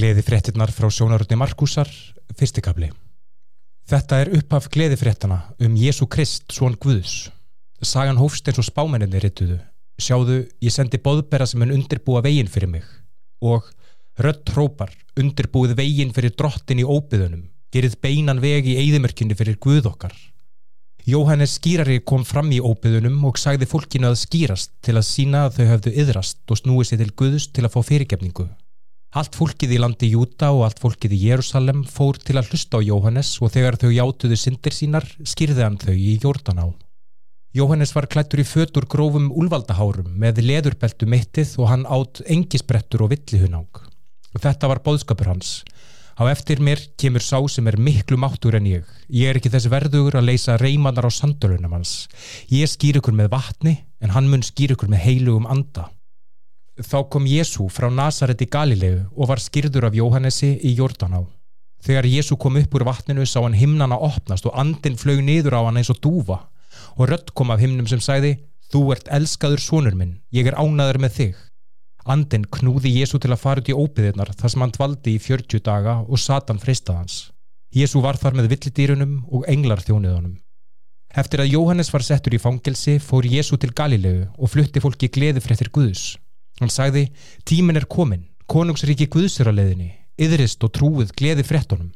Gleði fréttinnar frá sjónaröldni Markusar, fyrstikabli. Þetta er upphaf gleði fréttana um Jésu Krist, svon Guðs. Sagan hófst eins og spámenninni rittuðu. Sjáðu, ég sendi boðbera sem hann undirbúa veginn fyrir mig og rött hrópar, undirbúið veginn fyrir drottin í óbyðunum, gerið beinan veg í eigðumörkinni fyrir Guð okkar. Jóhannes skýrari kom fram í óbyðunum og sagði fólkinu að skýrast til að sína að þau höfðu yðrast og snúið sér til Guðs til að fá fyrirgefningu. Allt fólkið í landi Júta og allt fólkið í Jérúsalem fór til að hlusta á Jóhannes og þegar þau játuðu syndir sínar skýrði hann þau í Jórdan á. Jóhannes var klættur í fötur grófum úlvaldahárum með leðurbeltu mittið og hann átt engisbrettur og villihunang. Þetta var bóðskapur hans. Á eftir mér kemur sá sem er miklu máttur en ég. Ég er ekki þess verður að leysa reymanar á sandölunum hans. Ég skýr ykkur með vatni en hann mun skýr ykkur með heilugum anda. Þá kom Jésu frá Nazaret í Galilegu og var skýrður af Jóhannesi í Jórdaná. Þegar Jésu kom upp úr vatninu sá hann himnana opnast og andin flög niður á hann eins og dúfa og rött kom af himnum sem sæði Þú ert elskaður sonur minn, ég er ánaður með þig. Andin knúði Jésu til að fara út í óbyðirnar þar sem hann dvaldi í 40 daga og Satan fristað hans. Jésu var þar með villidýrunum og englar þjóniðunum. Eftir að Jóhannes var settur í fangelsi fór Jésu til Galilegu og flutti fólki gleði fréttir Guðs. Hann sagði, tímin er komin, konungsriki Guðsir á leðinni, yðrist og trúið gleði fréttonum.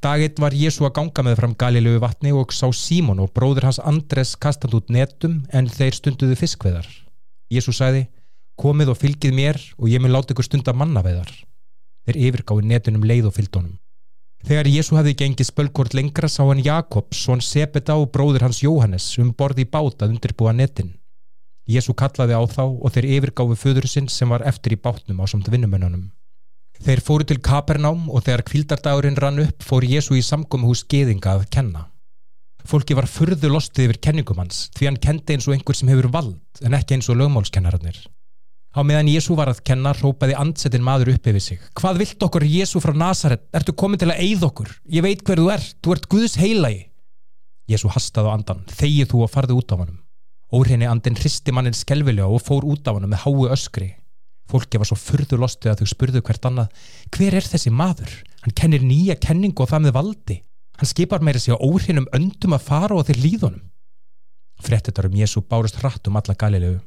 Dagitt var Jésu að ganga með fram Galilegu vatni og sá Símon og bróður hans Andres kastat út netum en þeir stunduðu fiskveðar. Jésu sagði, komið og fylgið mér og ég mun láta ykkur stunda mannaveðar. Þeir yfirgáði netunum leið og fylgdónum. Þegar Jésu hefði gengið spölkort lengra sá hann Jakob, svon Sebeda og bróður hans Jóhannes um borði bátað undirbúa netin. Jésu kallaði á þá og þeir yfirgáfi föður sinn sem var eftir í bátnum á samt vinnumönnunum. Þeir fóru til Kapernám og þegar kvildardagurinn rann upp fór Jésu í samgómahús geðinga að kenna. Fólki var furðu lostið yfir kenningum hans því hann kendi eins og einhver sem hefur vald en ekki eins og lögmálskennararnir. Á meðan Jésu var að kenna rópaði andsetin maður upp yfir sig. Hvað vilt okkur Jésu frá Nazaret? Ertu komin til að eigð okkur? Ég veit hver þú ert. Þú ert Guðs heilagi. Jésu hastaði á andan. Þegið þú og farði út á hannum. Óhrinni andin hristi mannin skelvilega og fór út af hann með háu öskri. Fólki var svo furðu lostið að þau spurðu hvert annað Hver er þessi maður? Hann kennir nýja kenningu og það með valdi. Hann skipar meira sig á óhrinnum öndum að fara og þeir líðunum. Frettetar um Jésu bárust hratt um alla galilegu.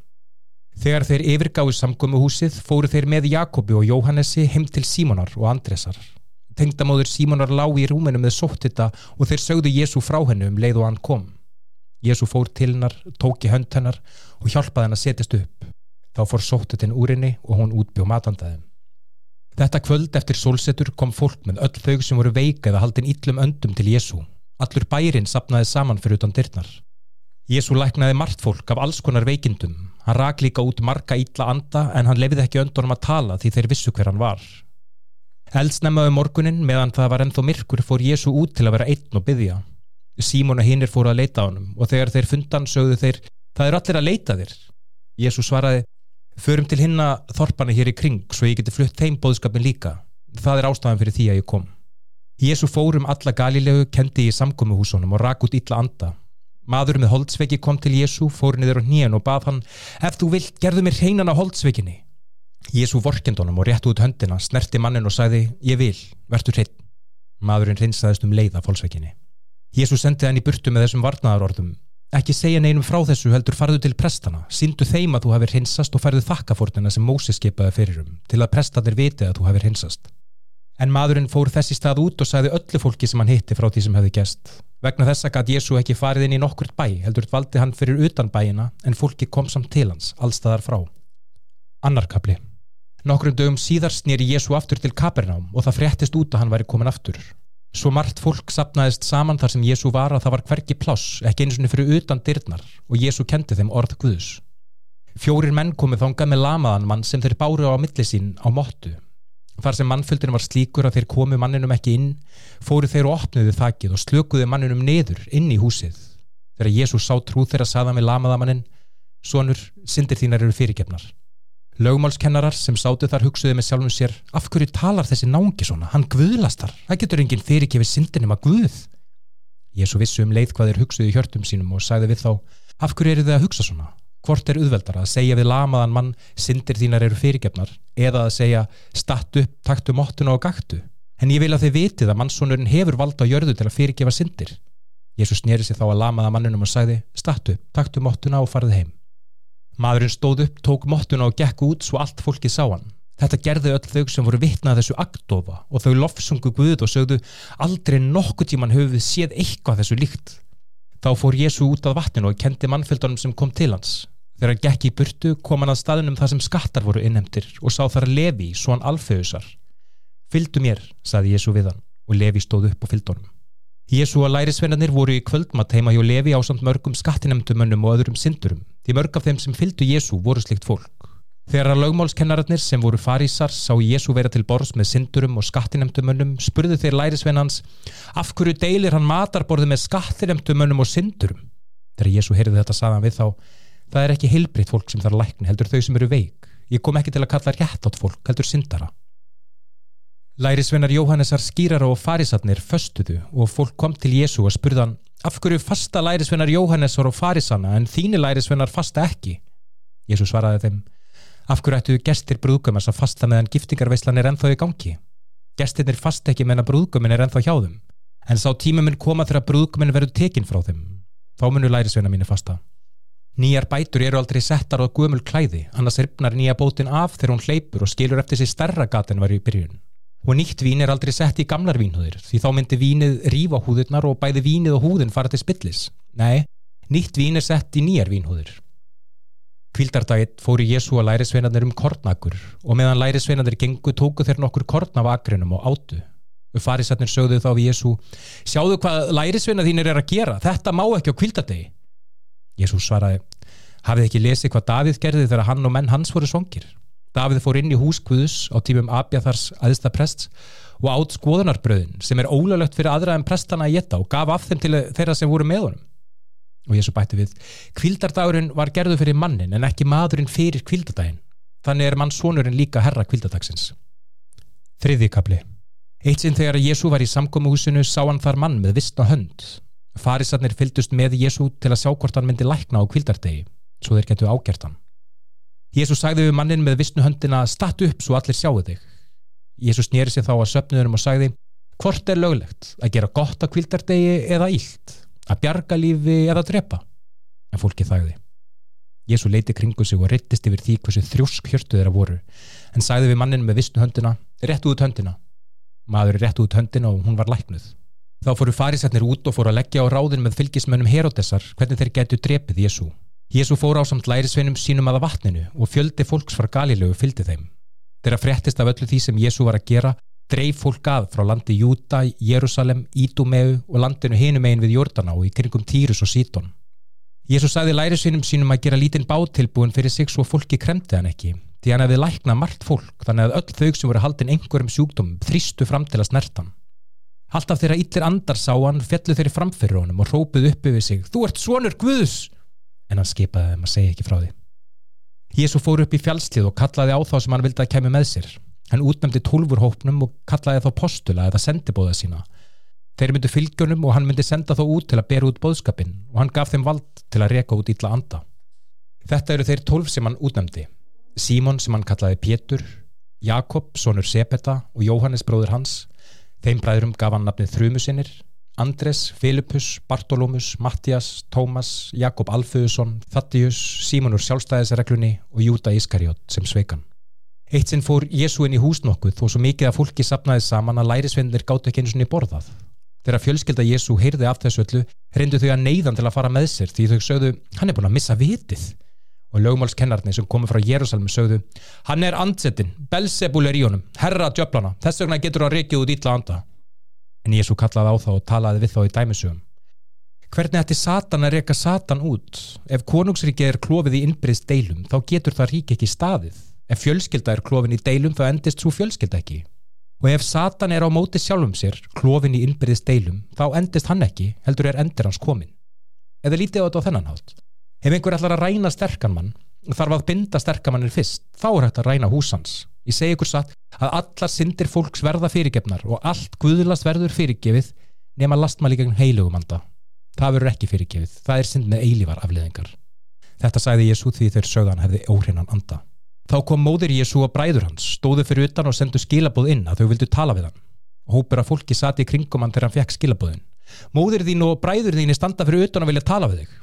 Þegar þeir yfirgáðu samgómuhúsið fóru þeir með Jakobi og Jóhannesi heim til Símonar og Andresar. Tengdamóður Símonar lág í rúminu með sóttita og þeir sögðu Jésu frá hennu um leið og hann kom. Jésu fór til hennar, tók í hönd hennar og hjálpaði henn að setjast upp. Þá fór sóttutinn úr henni og hún útbjó matandaðum. Þetta kvöld eftir sólsetur kom fólk með öll þau sem voru veika eða haldin yllum öndum til Jésu. Allur bærin sapnaði saman fyrir utan dyrnar. Jésu læknaði margt fólk af alls konar veikindum. Hann rak líka út marga illa anda en hann lefiði ekki öndunum að tala því þeir vissu hver hann var. Eldsnemmaðu um morgunin meðan það var ennþá myrkur fór Jésu út til að vera einn og byggja. Símón og hinnir fóru að leita á hann og þegar þeir fundan sögðu þeir það er allir að leita þér. Jésu svaraði förum til hinna þorpana hér í kring svo ég geti flutt þeim bóðskapin líka. Það er ástæðan fyrir því að ég kom. Jésu fórum alla galilegu kendi í samkomiðhúsunum og rak út illa anda. Maður með holdsveiki kom til Jésu fór niður á nýjan og bað hann ef þú vilt gerðu mér hreinan á holdsveikinni Jésu vorkendunum og réttu út höndina snerti mannin og sagði ég vil, verður hrein maðurinn reynsaðist um leiða fólksveikinni Jésús sendi hann í burtu með þessum varnaðarorðum. Ekki segja neinum frá þessu heldur farðu til prestana, síndu þeim að þú hefur hinsast og færðu þakkafórnina sem Mósi skipaði fyrir um, til að prestanir viti að þú hefur hinsast. En maðurinn fór þessi stað út og sagði öllu fólki sem hann hitti frá því sem hefði gæst. Vegna þessa gæti Jésú ekki farið inn í nokkurt bæ, heldur valdi hann fyrir utan bæina, en fólki kom samt til hans, allstaðar frá. Annarkabli. Nokkrum dögum síðar snýri Jésú aftur til Kapernám og það fréttist út að hann væri komin aftur. Svo margt fólk sapnaðist saman þar sem Jésu var að það var hverki pláss, ekki eins og fyrir utan dyrnar og Jésu kendi þeim orð Guðus. Fjórir menn komið þangað með lamaðan mann sem þeir báru á milli sín á móttu. Þar sem mannfjöldin var slíkur að þeir komu manninum ekki inn, fóru þeir og opnuðu þakkið og slökuðu manninum neður inn í húsið. Þegar Jésu sá trú þeirra saða með lamaðamannin, Sónur, syndir þínar eru fyrirgefnar. Lögmálskennarar sem sátu þar hugsuði með sjálfum sér af hverju talar þessi nángi svona, hann guðlastar, það getur enginn fyrirkefið syndinum að guð. Jésu vissu um leið hvað þeir hugsuði hjörtum sínum og sagði við þá af hverju eru þið að hugsa svona, Hvort er auðveldara að segja við lamaðan mann syndir þínar eru fyrirgefnar eða að segja statt upp, taktu móttuna og gaktu. En ég vil að þið vitið að mannsónurinn hefur vald á jörðu til að fyrirgefa syndir. Jésús snýri sig þá að lamaða mannunum og sagði statt upp, taktu móttuna og farið heim. Maðurinn stóð upp, tók móttuna og gekk út svo allt fólkið sá hann. Þetta gerði öll þau sem voru vitnað þessu aktofa og þau lofsungu Guð og sögðu aldrei nokkuð tíman höfum við séð eitthvað þessu líkt. Þá fór Jésu út af vatninu og kendi mannfjöldunum sem kom til hans. Þegar hann gekk í burtu kom hann að staðinum þar sem skattar voru innhemtir og sá þar Levi, svo hann alfeusar. Fyldu mér, saði Jésu við hann og Levi stóð upp og fylgd honum. Jésu og lærisveinarnir voru í kvöldmatt heima hjá Levi á samt mörgum skattinemdumönnum og öðrum syndurum. Því mörg af þeim sem fylgdu Jésu voru slikt fólk. Þegar að lögmálskennararnir sem voru farísar sá Jésu vera til borðs með syndurum og skattinemdumönnum spurðu þeir lærisveinans af hverju deilir hann matarborði með skattinemdumönnum og syndurum? Þegar Jésu heyrði þetta saðan við þá Það er ekki heilbritt fólk sem þarf að lækna, heldur þau sem eru veik. Ég kom ekki til að kalla rétt átt fólk, heldur syndara. Lærisvennar Jóhannesar skýrara og farisatnir föstuðu og fólk kom til Jésu og spurðan af hverju fasta lærisvennar Jóhannesar og farisana en þíni lærisvennar fasta ekki? Jésu svaraði þeim af hverju ættu gestir brúðgumars að fasta meðan giftingarveislan er ennþá í gangi? Gestirnir fasta ekki meðan brúðgumin er ennþá hjá þeim en sá tímuminn koma þegar brúðgumin verður tekinn frá þeim. Þá munu lærisvennar mínu fasta. Nýjar bætur eru aldrei settar á gömul klæði, annars ripnar nýja bótin af þegar hún hleypur og skilur eftir sér starra gaten var í byrjun. Og nýtt vín er aldrei sett í gamlar vínhúðir, því þá myndi vínið rífa húðurnar og bæði vínið og húðin fara til spillis. Nei, nýtt vín er sett í nýjar vínhúðir. Kvildardaginn fóru Jésu að lærisveinarnir um kornakur og meðan lærisveinarnir gengu tóku þeir nokkur korn af akrinum og átu. Farisatnir sögðu þá við Jésu, sjáðu hvað lærisveinar þínir er að gera, þetta má ekki á kvildardegi. Jésús svaraði, hafið ekki lesið hvað Davíð gerði þegar hann og menn hans voru svongir. Davíð fór inn í hús Guðus á tímum Abjathars aðista prest og átt skoðunarbröðin sem er ólöglegt fyrir aðra en prestana að geta og gaf af þeim til þeirra sem voru með honum. Og Jésús bætti við, kvildardagurinn var gerðu fyrir mannin en ekki maðurinn fyrir kvildardaginn. Þannig er mannsónurinn líka herra kvildardagsins. Þriði kapli. Eitt sinn þegar Jésú var í samkomuhúsinu sá hann þar mann með vistna hönd Farisarnir fyldust með Jésu til að sjá hvort hann myndi lækna á kvildardegi, svo þeir getu ágjert hann. Jésu sagði við mannin með vissnu höndina statu upp svo allir sjáu þig. Jésu snýri sig þá að söpnuðurum og sagði hvort er löglegt að gera gott á kvildardegi eða ílt, að bjarga lífi eða drepa. En fólki þagði. Jésu leiti kringu sig og rittist yfir því hversu þrjósk hjörtu þeirra voru, en sagði við mannin með vissnu höndina rétt út höndina. Maður er rétt út höndina og hún var læknuð. Þá fóru farisætnir út og fóru að leggja á ráðin með fylgismönnum Herodesar hvernig þeir getu drepið Jésu. Jésu fór á samt lærisveinum sínum aða vatninu og fjöldi fólks frá Galilögu fylgdi þeim. Þeirra fréttist af öllu því sem Jésu var að gera, dreif fólk að frá landi Júta, Jérúsalem, Ídumeu og landinu hinum einn við Jordana og í kringum Týrus og Sítón. Jésu sagði lærisveinum sínum að gera lítinn bátilbúin fyrir sig svo fólki kremdi hann ekki, því hann hefði læknað margt fólk þannig að öll þau sem voru haldin einhverjum sjúkdóm þrýstu fram til að snertan. Alltaf þeirra ítlir andar sá hann fjallu þeirri framfyrir honum og rópuð uppi við sig Þú ert svonur Guðs! En hann skipaði þeim að segja ekki frá því. Jésu fór upp í fjallslið og kallaði á þá sem hann vildi að kemja með sér. Hann útnæmdi tólfur hópnum og kallaði þá postula eða sendibóða sína. Þeir myndu fylgjunum og hann myndi senda þá út til að bera út bóðskapin og hann gaf þeim vald til að reka út ítla anda. Þetta eru þeir tólf sem hann útnæmdi. Símon sem hann kallaði Pétur, Jakob, sonur Sepeta og Jóhannes bróður hans Þeim bræðurum gaf hann nafnið Þrjumusinnir, Andres, Filipus, Bartolomus, Mattias, Tómas, Jakob Alföðusson, Þattius, Símonur sjálfstæðisreglunni og Júta Ískarjót sem sveikan. Eitt sinn fór Jésu inn í hús nokkuð þó svo mikið að fólki sapnaði saman að lærisveinir gátt ekki eins og niður borðað. Þegar fjölskylda Jésu heyrði af þessu öllu, reyndu þau að neyðan til að fara með sér því þau sögðu, hann er búin að missa vitið og lögmálskennarni sem komu frá Jérúsalm sögðu hann er andsetin, Belzebul er í honum herra djöflana, þess vegna getur hann reykið út ítla anda en Jésu kallaði á þá og talaði við þá í dæmisögum. Hvernig ætti Satan að reyka Satan út? Ef konungsríkið er klófið í innbyrðist deilum þá getur það rík ekki staðið. Ef fjölskylda er klófin í deilum þá endist svo fjölskylda ekki. Og ef Satan er á móti sjálfum sér klófin í innbyrðist deilum þá endist hann ekki heldur er endur hans komin eða lítið á þetta á þennan hátt. Ef einhver ætlar að ræna sterkan mann þarf að binda sterkamannir fyrst þá er hægt að ræna húsans. Ég segi ykkur satt að allar syndir fólks verða fyrirgefnar og allt guðlast verður fyrirgefið nema lastmæli gegn heilugumanda. Það verður ekki fyrirgefið. Það er synd með eilívar afleðingar. Þetta sagði Jésu því þeir sögðan hefði óhrinnan anda. Þá kom móðir Jésu og bræður hans, stóðu fyrir utan og sendu skilabóð inn að þau vildu tala við hann. Hópur af fólki sati í kringum hann þegar hann fekk skilabóðin. Móðir þín og bræður þín standa fyrir utan og vilja tala við þig.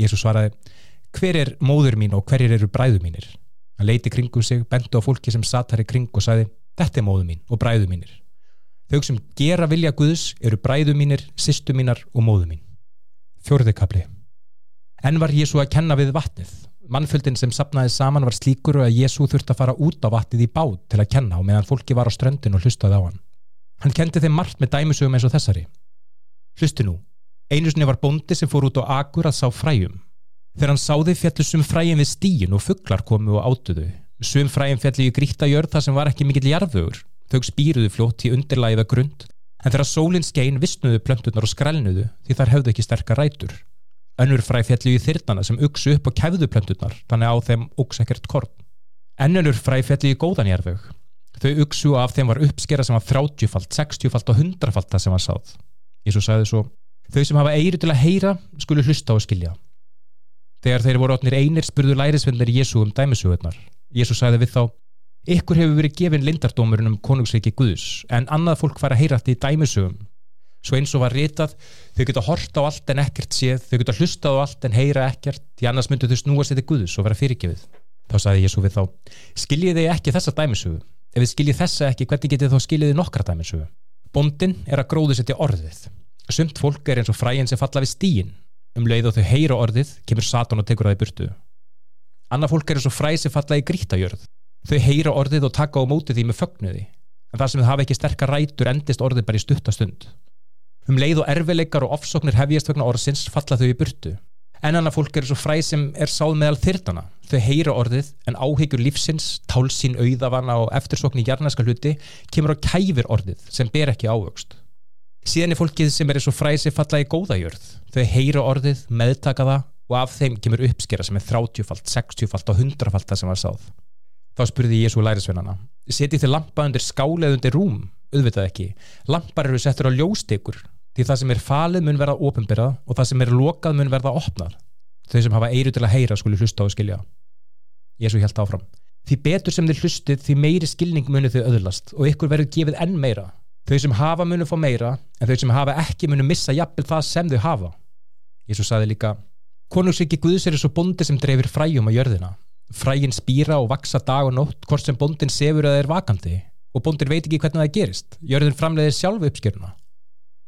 Jésu svaraði, hver er móður mín og hverjir eru bræður mínir? Hann leiti kringum sig, bentu á fólki sem satt þar í kring og sagði, þetta er móður mín og bræður mínir. Þau sem gera vilja Guðs eru bræður mínir, sýstu mínar og móður mín. Fjórðikabli En var Jésu að kenna við vatnið. Mannfjöldin sem sapnaði saman var slíkur og að Jésu þurfti að fara út á vatnið í bát til að kenna og meðan fólki var á ströndin og hlustaði á hann. Hann kendi þeim margt með dæmisögum eins og þessari. Hlusti nú, einu sinni var bondi sem fór út á agur að sá fræjum. Þegar hann sáði fjallu sum fræjum við stíin og fugglar komu og átuðu. Sum fræjum fjallu í gríta jörð þar sem var ekki mikill jarðvögur. Þau spýruðu fljótt í undirlægiða grund en þegar sólinn skein vissnuðu plöntunar og skrælnuðu því þar hefðu ekki sterkar rætur. Önnur fræ fjallu í þyrtana sem uksu upp á kæfðuplöndunar, þannig á þeim uks ekkert korn. Ennunur fræ fjallu í góðanjærðug. Þau uksu og af þeim var uppskera sem var 30-falt, 60-falt og 100-falt það sem var sáð. Jésu sagði svo, þau sem hafa eiri til að heyra skulu hlusta og skilja. Þegar þeir voru átnir einir spurðu lærisvennir Jésu um dæmisugurnar. Jésu sagði við þá, ykkur hefur verið gefin lindardómurinn um konungsveiki Guðus, en annað fólk fara að heyra þetta í dæmisugum svo eins og var ritað þau geta horta á allt en ekkert séð þau geta hlusta á allt en heyra ekkert því annars myndu þau snúa sér til Guðus og vera fyrirgefið. Þá sagði Jésu við þá skiljið þið ekki þessa dæmisögu? Ef þið skiljið þessa ekki hvernig getið þá skiljið þið nokkra dæmisögu? Bondin er að gróðu til orðið. Sumt fólk er eins og fræin sem falla við stíin um leið og þau heyra orðið kemur Satan og tekur það í burtu annað fólk er eins og fræ sem falla í grítajörð þau heyra orðið og taka á móti því með fögnuði en það sem þau hafa ekki sterkar rætur endist orðið bara í stuttastund Um leið og erfileikar og ofsóknir hefjast vegna orðsins falla þau í burtu. En annað fólk er svo fræ sem er sáð meðal þyrtana. Þau heyra orðið en áhyggjur lífsins, tálsín, auðavana og eftirsókn í jarnaska hluti kemur á kæfir orðið sem ber ekki ávöxt. Síðan er fólkið sem er svo fræ sem falla í góðajörð. Þau heyra orðið, meðtaka það og af þeim kemur uppskera sem er 30-falt, 60-falt og 100-falt það sem var sáð. Þá spurði Jésu lærisveinana, setið þið lampa undir skálið undir rúm? Auðvitað ekki. Lampar eru settur á ljóstekur því það sem er falið mun verða ofinbyrða og það sem er lokað mun verða opnar þau sem hafa eiru til að heyra skuli hlusta og skilja Jésu held áfram því betur sem þið hlustið því meiri skilning munu þau öðlast og ykkur verður gefið enn meira þau sem hafa munu fá meira en þau sem hafa ekki munu missa jafnvel það sem þau hafa Jésu saði líka konungsriki Guðs er svo bondi sem dreifir fræjum á jörðina frægin spýra og vaksa dag og nótt hvort sem bondin sefur að þeir vakandi og bondin veit ekki hvernig það gerist jörðin framleiðir sjálfu uppskjöruna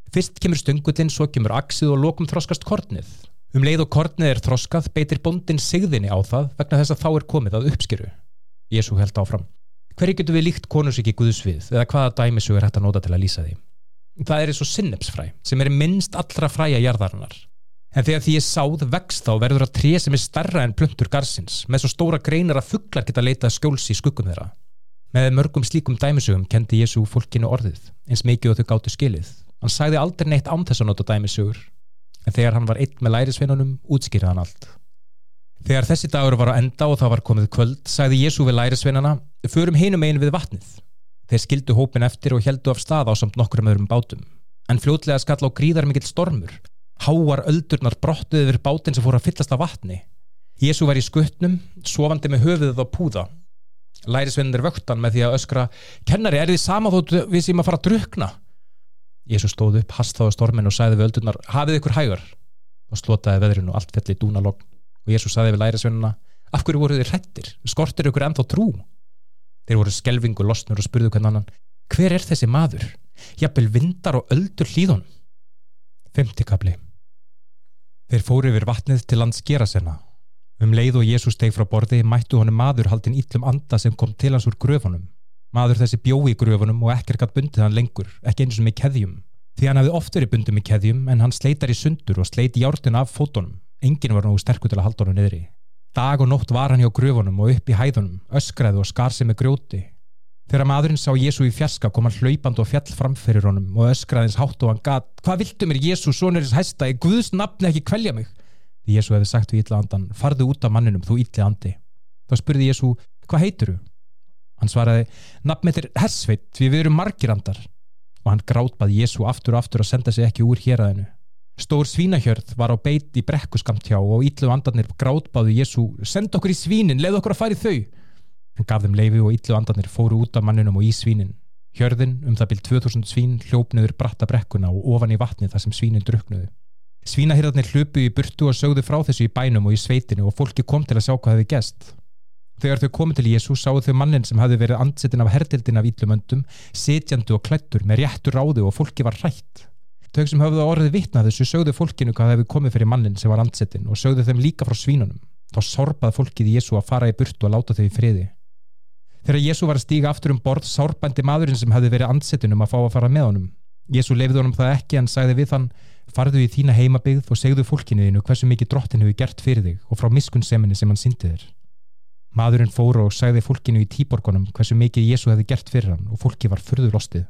Fyrst kemur stöngullin, svo kemur aksið og lokum þroskast kornið. Um leið og kornið er þroskað beitir bondin sigðinni á það vegna þess að þá er komið að uppskeru. Jésu held áfram. Hverju getur við líkt konusiki Guðsvið eða hvaða dæmisu er hægt að nota til að lýsa því? Það er eins og sinnepsfræ sem er minnst allra fræja jarðarinnar. En þegar því ég sáð vext þá verður að tré sem er starra en plöntur garsins með svo stóra greinar að fugglar geta leitað skjóls í skuggum þeirra. Með mörgum slíkum dæmisugum kendi Jésu fólkinu orðið eins mikið og þau gáttu skilið Hann sagði aldrei neitt án þess að nota dæmisugur en þegar hann var einn með lærisveinunum útskýrði hann allt. Þegar þessi dagur var á enda og það var komið kvöld sagði Jésu við lærisveinana förum hinum einu við vatnið. Þeir skildu hópin eftir og heldu af stað á samt nokkur um öðrum bátum en fljótlega skall á gríðar mikill stormur. Háar öldurnar brottuði yfir bátin sem fór að fyllast af vatni. Jésu var í skuttnum, sofandi með höfuðið á púða. Lærisveinir vöktan með því að öskra Kennari, er þið sama þótt við sem að fara að drukna? Jésu stóð upp, hastaði á stormin og sæði við öldurnar, hafið ykkur hægur og Jésu sæði við lærisveinuna af hverju voru þið hrettir, skortir ykkur ennþá trú? Þeir voru skelvingu losnur og spurðu hvernig annan hver er þessi maður, jafnvel vindar og öldur hlýðun Femtikabli Þeir fóru yfir vatnið til lands gera senna um leið og Jésu steg frá borði mættu honum maður haldin íllum anda sem kom til hans úr gröfunum. Maður þessi bjói í gröfunum og ekkert gætt bundið hann lengur, ekki eins og með keðjum. Því hann hefði oft verið bundið með keðjum en hann sleitar í sundur og sleiti hjártun af fótunum. Engin var nógu sterkur til að halda honum niðri. Dag og nótt var hann hjá gröfunum og upp í hæðunum, öskraði og skar sig með grjóti. Þegar maðurinn sá Jésu í fjaska kom hann hlaupand og fjall framferir honum og öskraði hans hátt og hann gat Hvað viltu mér Jésu, sonur þess hæsta, í Guðs nafni ekki kvelja mig? Því Jésu hefði sagt við ítla andan, farðu út af manninum, þú ítli andi. Þá spurði Jésu, hvað heitir þú? Hann svaraði, nafn mitt er Hersveit, við við erum margirandar og hann grátbað Jésu aftur og aftur að senda sig ekki úr héræðinu. Stór svínahjörð var á beit í brekkuskamt hjá og ítlu andarnir grátbáðu Jésu Send okkur í svínin, leið okkur að fara í þau. Hann gaf þeim leifi og ítlu andarnir fóru út af manninum og í svínin. Hjörðin um það byrj 2000 svín hljópnuður bratta brekkuna og ofan í vatni þar sem svínin druknuðu Svínahyrðarnir hlupu í burtu og sögðu frá þessu í bænum og í sveitinu og fólki kom til að sjá hvað hefði gest Þegar þau komið til Jésu sáu þau mannin sem hafi verið andsetin af herdildin af íllumöndum, sitjandu og klættur með réttur ráðu og fólki var hrætt. Þau sem höfðu orðið vitnað þessu sögðu fólkinu hvað hefði komið fyrir mannin sem var andsetin og sögðu þeim líka frá svínunum. Þá sorpað fólkið Jésu að fara í burtu og láta þau í friði. Þegar Jésu var að stíga aftur um borð sárbandi maðurinn sem hefði verið andsetinum að fá að fara með honum. Jésu lefði honum það ekki en sagði við hann farðu í þína heimabygð og segðu fólkinu þínu hversu mikið drottin hefur gert fyrir þig og frá miskunnseminni sem hann syndi þér. Maðurinn fóru og sagði fólkinu í tíborgunum hversu mikið Jésu hefði gert fyrir hann og fólki var fyrður lostið.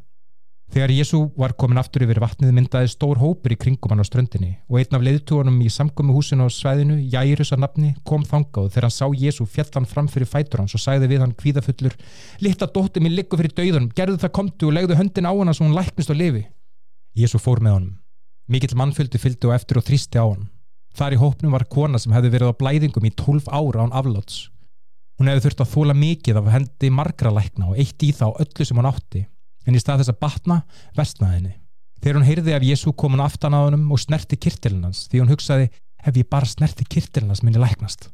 Þegar Jésu var komin aftur yfir vatnið myndaði stór hópur í kringum hann á ströndinni og einn af leðtúanum í samgömmu húsinu á svæðinu, Jairus að nafni, kom þangað þegar hann sá Jésu fjallan fram fyrir fætur hans og sagði við hann kvíðafullur Litta dótti mín liggur fyrir dauðunum, gerðu það komtu og legðu höndin á hann svo hann læknist og lifi. Jésu fór með honum. Mikill mannfylgdu fylgdu og eftir og þrýsti á hann. Þar í hópnum var kona sem hefði verið á blæðingum í 12 ára án afláts. Hún hefði þurft að þóla mikið af hendi margra lækna og eitt í þá öllu sem hún átti, en í stað þess að batna vestnaði henni. Þegar hún heyrði af Jésu kom hún aftan á hennum og snerti kirtilinans því hún hugsaði, hef ég bara snerti kirtilinans minni læknast.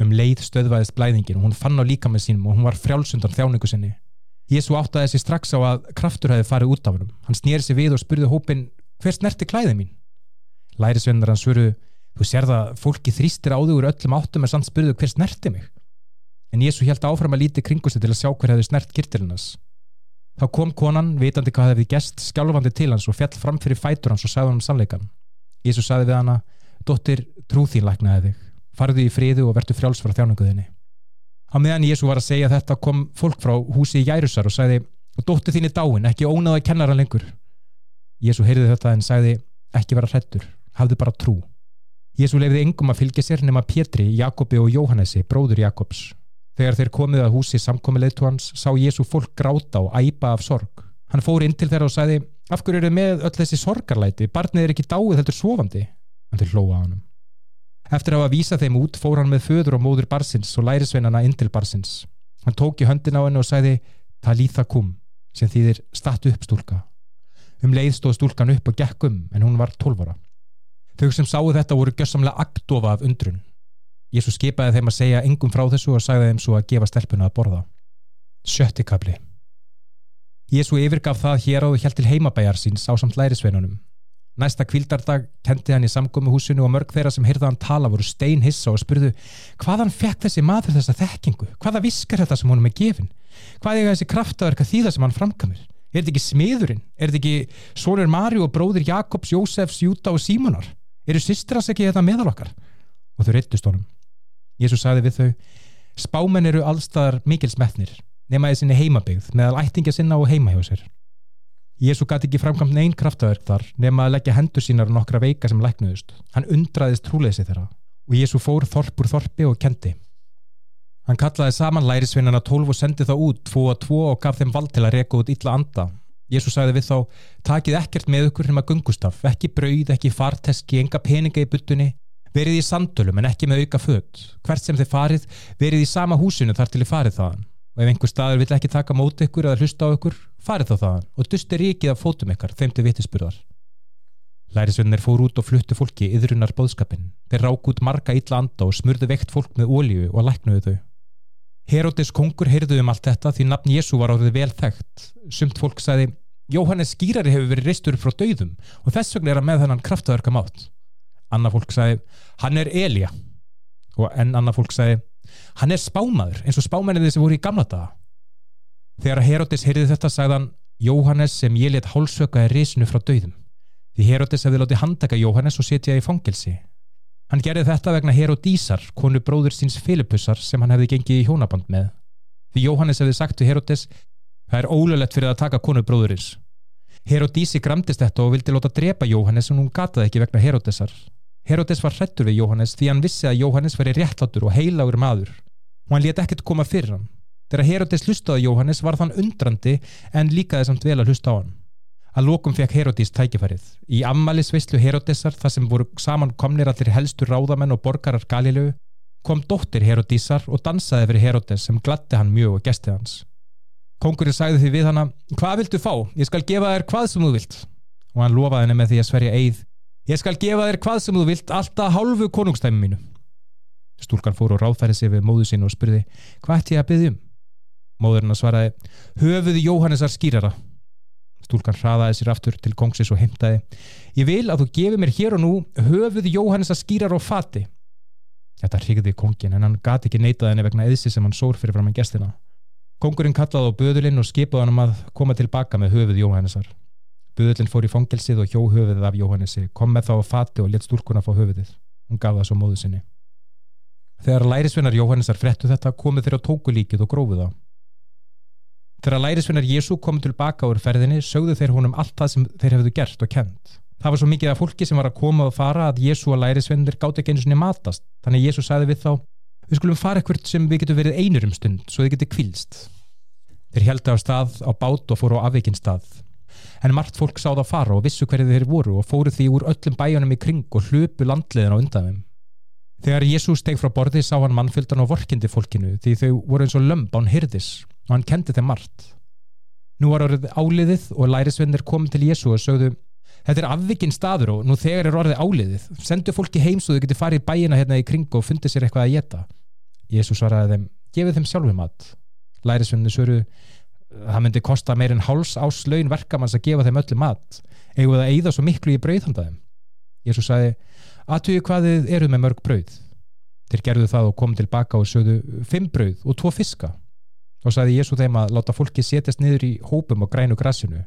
Um leið stöðvaðist blæðingin og hún fann á líka með sínum og hún var frjálsundan þjáningu sinni. Jésu áttaði sig strax á að kraftur hefði farið út af hennum. Hann snýri sig við og spurði hópin, hver snerti klæði mín? Lærisvennar hann svöruðu, þú sér það, fólki þrýstir á þig úr öllum áttum en samt spurðu hver snerti mig? en Jésu held áfram að líti kringu sig til að sjá hver hefði snert kirtilinas. Þá kom konan, vitandi hvað hefði gest, skjálfandi til hans og fjall fram fyrir fætur hans og sagði hann sannleikan. Jésu sagði við hana, dóttir, trúð þín læknaði þig, farðu í fríðu og verðu frjáls frá þjáninguðinni. Á meðan Jésu var að segja þetta kom fólk frá húsi í Jærusar og sagði, dóttir þín er dáin, ekki ónáða kennara lengur. Jésu heyrði þetta en sagði, ekki vera hrettur, hafðu bara trú. Jésu lefði engum að fylgja sér nema Pétri, Jakobi og Jóhannesi, bróður Jakobs. Þegar þeir komið að húsi samkomiðleitu hans sá Jésu fólk gráta og æpa af sorg. Hann fór inn til þeirra og sagði af hverju eru með öll þessi sorgarlæti barnið er ekki dáið heldur svofandi en þeir hlóa á hann. Eftir að hafa vísað þeim út fór hann með föður og móður barsins og lærisveinana inn til barsins. Hann tók í höndin á henni og sagði Talitha kum sem þýðir statu upp stúlka. Um leið stóð stúlkan upp og gekk um en hún var tólvara. Þau sem sáu þetta voru gössamlega agdofa af undrun Jésu skipaði þeim að segja engum frá þessu og sagði þeim svo að gefa stelpuna að borða. Sjötti kabli Jésu yfirgaf það hér áður hjælt til heimabæjar síns á samt lærisveinunum. Næsta kvildardag kendi hann í samgómihúsinu og mörg þeirra sem heyrða hann tala voru stein hissa og spurðu hvaðan fekk þessi maður þessa þekkingu? Hvaða viskar þetta sem honum er gefin? Hvað er þessi kraftaverka þýða sem hann framkamir? Er þetta ekki smiðurinn? Er þetta ekki Sónur Mari og bróðir Jakobs, Jósefs, Júta og Símonar? Eru systras ekki þetta meðal okkar? Og þau reyttust honum. Jésús sagði við þau spámenn eru allstaðar mikil smetnir nema þessinni heimabygð meðal ættingja sinna og heima hjá sér. Jésú gæti ekki framkvæmt neinn kraftaverk þar nema að leggja hendur sínar og nokkra veika sem læknuðust. Hann undraðist trúleysi þeirra og Jésú fór þorpur þorpi og kendi Hann kallaði saman lærisvinnana tólf og sendi þá út tvo að tvo og gaf þeim vald til að reka út illa anda. Jésús sagði við þá takið ekkert með ykkur nema gungustaf, ekki brauð, ekki farteski, enga peninga í buttunni verið í samtölum en ekki með auka född hvert sem þið farið, verið í sama húsinu þar til þið farið þaðan. Og ef einhver staður vill ekki taka mót ykkur eða hlusta á ykkur farið þá þaðan. Og dusti ríkið af fótum ykkar þeim til vittisburðar Lærisvinnir fór út og fluttu fólki yðrunar bóðskapin þeir rák út marga illa anda og smurðu vekt fólk með ólíu og læknuðu þau. Herodes kongur heyrðu um allt þetta því nafn Jésu var árið vel þekkt. Sumt fólk sagði Jóhannes skýrari hefur verið reistur frá döðum og þess vegna er að með þennan kraftaverka mátt annað fólk sagði hann er Elja og enn annað fólk sagði hann er spámaður eins og spámennið sem voru í gamla daga. Þegar Herodes heyrði þetta sagði hann Jóhannes sem ég let hálsöka er risinu frá döðum því Herodes hefði látið handtaka Jóhannes og setja í fangelsi. Hann gerði þetta vegna Herodísar konu bróður síns Filipussar sem hann hefði gengið í hjónaband með. Því Jóhannes hefði sagt til Herodes það er ólulegt fyrir að taka konu bróðurins. Herodísi gramdist þetta og vildi láta drepa Jóhannes en hún gataði ekki vegna Herodesar Herodes var hrettur við Jóhannes því hann vissi að Jóhannes veri réttlátur og heilagur maður og hann let ekkert koma fyrir hann. Þegar Herodes hlustaði Jóhannes var þann undrandi en líkaði samt vel að hlusta á hann. Að lokum fekk Herodís tækifærið. Í ammælisveislu Herodisar, þar sem voru saman komnir allir helstur ráðamenn og borgarar Galilegu, kom dóttir Herodísar og dansaði fyrir Herodes sem gladdi hann mjög og gesti hans. Kongurinn sagði því við hana, hvað viltu fá? Ég skal gefa þér hvað sem þú vilt. Og hann lofaði henni með því að sverja eið. Ég skal gefa þér hvað sem þú vilt, alltaf hálfu konungstæmi mínu. Stúlkan fór og ráðfæri sig við móðu sín og spurði, hvað ætti ég að byggja um? Móðurinn að svaraði, höfuði Jóhannesar skýrara. Stúlkan hraðaði sér aftur til kongsins og heimtaði, ég vil að þú gefið mér hér og nú höfuði Jóhannesar skýrara og fati. Þetta hrigði kongin en hann gati ekki neitað henni vegna eðsi sem hann sór fyrir fram en gestina. Kongurinn kallaði á Böðulinn og skipaði hann um að koma tilbaka með höfuð Jóhannesar. Böðulinn fór í fangelsið og hjó höfuðið af Jóhannesi, kom með þá á fati og let stúlkuna fá höfuðið. Hún gaf það svo móðu sinni. Þegar lærisvinnar Jóhannesar frettu þetta komið þeirra tóku líkið og grófuð það. Þegar lærisvinnar Jésu komið tilbaka úr ferðinni sögðu þeir honum allt það sem þeir hefðu gert og kent. Það var svo mikið af fólki sem var að koma og fara að Jésu og lærisvinnir gátt ekki einu svonni matast. Þannig Jésu sagði við þá við skulum fara ekkert sem við getum verið einur um stund svo þið getur kvilst þeir heldi á stað á bát og fóru á afvikinn stað en margt fólk sáð á fara og vissu hverju þeir voru og fóru því úr öllum bæjunum í kring og hlupu landliðin á undan þeim þegar Jésús steg frá borði sá hann mannfjöldan og vorkindi fólkinu því þau voru eins og lömb án hirdis og hann kendi þeim margt nú var orðið áliðið og lærisvennir komið til Jésú og sögðu Þetta er afvikinn staður og nú þegar er orðið áliðið. Sendu fólki heim svo þau getur farið bæina hérna í kring og fundið sér eitthvað að geta. Jésús svaraði þeim, gefið þeim sjálfum mat lærisvenni svöru það myndi kosta meirinn háls ás laun verkamanns að gefa þeim öllu mat. Eða það eigða svo miklu í brauðhandaðum Jésús sagði, aðtöyu hvað þið eruð með mörg brauð. Þeir gerðu það og kom tilbaka og sögðu fimm brauð og tvo fiska. Og sagði Jésú þeim að láta fólki setjast niður í hópum og grænu grassinu.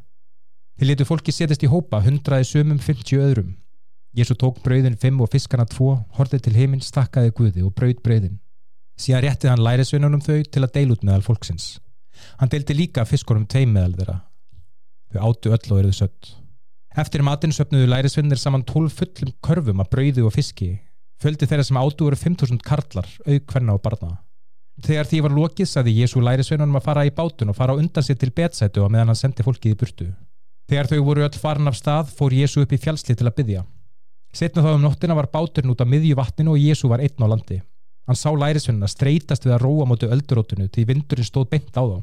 Þeir letu fólki setjast í hópa hundraði sömum 50 öðrum. Jésú tók brauðin fimm og fiskana tvo horfið til heiminn, stakkaði guði og brauð brauðin. Síðan réttið hann lærisveinunum þau til að deil út meðal fólksins. Hann deildi líka fiskunum teim meðal þeirra. Þau áttu öll og eruðu sött. Eftir matinn söpnuðu lærisveinir saman tólf fullum körfum að brauði og fiski. Földi þeirra sem áttu voru 5.000 karlar, auk hverna og barna. Þegar því var lokið saði Jésu lærisveinunum að fara í bátun og fara undan sér til betsætu og meðan hann sendi fólkið í burtu. Þegar þau voru öll farin af stað fór Jésu upp í fjálsli til að byggja. Setna þá um nóttina var báturn út á miðju vatninu og Jésu var einn á landi. Hann sá lærisvinnina streytast við að róa mótu öldurótunu því vindurinn stóð beint á þá.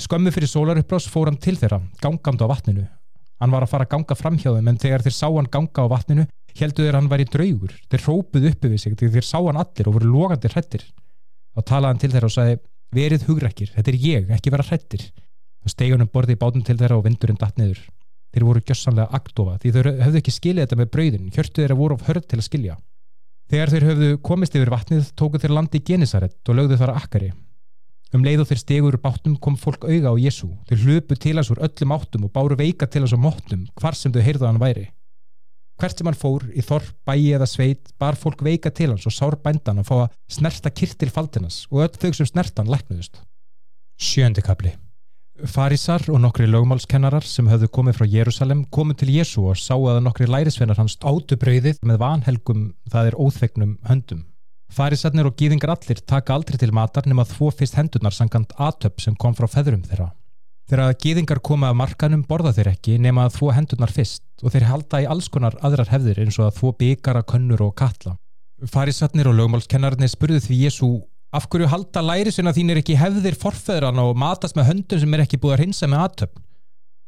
Skömmu fyrir sólaruppbrás fór hann til þeirra, gangand á vatninu. Hann var að fara að ganga framhjáðum en þegar þeir sá hann ganga á vatninu heldu þeir hann væri draugur. Þeir rópuð uppi við sig því þeir sá hann allir og voru logandi hrettir. Þá talaði hann til þeirra og sagði verið hugrekkir, þetta er ég, ekki vera hrettir. Það stegi hann um borði í bátun til þeirra og vindurinn datt niður. Þeir voru gjössanlega aktofa því þau hefðu ekki skiljað þetta með brauðin, hjörtu þeirra voru of hörð til að skilja. Þegar þeir höfðu komist yfir vatnið tóku þeir landi í Genesaret og lögðu þar akkari. Um leið og þeir stegur úr bátnum kom fólk auga á Jésu. Þeir hlupu til hans úr öllum áttum og báru veika til hans á móttum hvar sem þau heyrðu hann væri. Hvert sem hann fór, í þorp, bæi eða sveit, bar fólk veika til hans og sár bændan að fá að snerta kirtil faldinas og öll þau sem snertan læknuðust. Sjöndi kapli Farísar og nokkri lögmálskennarar sem höfðu komið frá Jérúsalem komu til Jésu og sáu að nokkri lærisveinar hans átu brauðið með vanhelgum það er óþvegnum höndum. Farísarnir og gýðingar allir taka aldrei til matar nema þvó fyrst hendunar sangant atöp sem kom frá feðrum þeirra. Þegar gýðingar koma af markanum borða þeir ekki nema að þvó hendunar fyrst og þeir halda í alls konar aðrar hefðir eins og að þvó byggara, könnur og katla. Farísarnir og lögmálskennarnir spurðu því Jésu af hverju halda lærisuna þín er ekki hefðir forföðran og matast með höndum sem er ekki búið að hreinsa með aðtöfn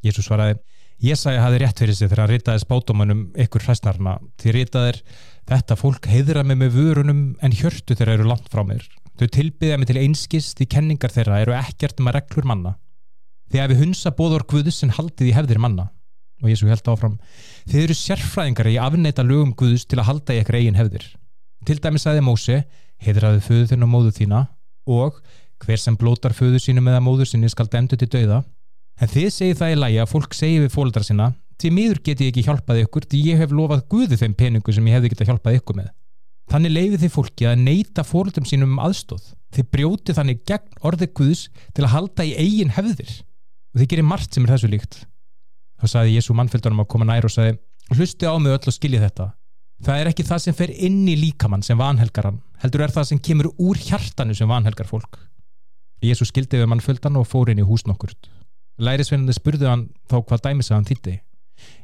Jésús svaraði Jésæi hafi rétt fyrir sig þegar hann ritaði spátumannum ykkur hræsnarna því ritaðir þetta fólk heiðra mig með vörunum en hjörtu þeirra eru langt frá mér. Þau tilbyðja mig til einskist því kenningar þeirra eru ekkert um að reglur manna. Að við hunsa bóður Guðus en haldið í hefðir manna. Og Jésú held áfram þið eru sérfræðingar í afneita lögum Guðus til að halda í ekkert eigin hefðir. Til dæmis aðeins Mósi heidraðu föðu þinn og móðu þína og hver sem blótar föðu sínum eða móðu sinni skal demdu til dauða. En þið segið það í lægi að fólk segi við fólkdra sinna því miður get ég ekki hjálpað ykkur því ég hef lofað Guði þeim peningu sem ég hefði getað hjálpað ykkur með þannig leifið þið fólki að neyta fólkdram sínum um aðstóð þið brjótið þannig gegn orðið Guðs til að halda í eigin hefðir og þið gerir margt sem er þessu líkt þá saði Jésu mannfjöldunum að koma nær og saði hlusti á mig öll og skilji þetta Það er ekki það sem fer inn í líkamann sem vanhelgar hann, heldur er það sem kemur úr hjartanu sem vanhelgar fólk. Jésu skildi við mann földan og fór inn í húsn okkur. Lærisveinandi spurði hann þá hvað dæmis að hann þýtti.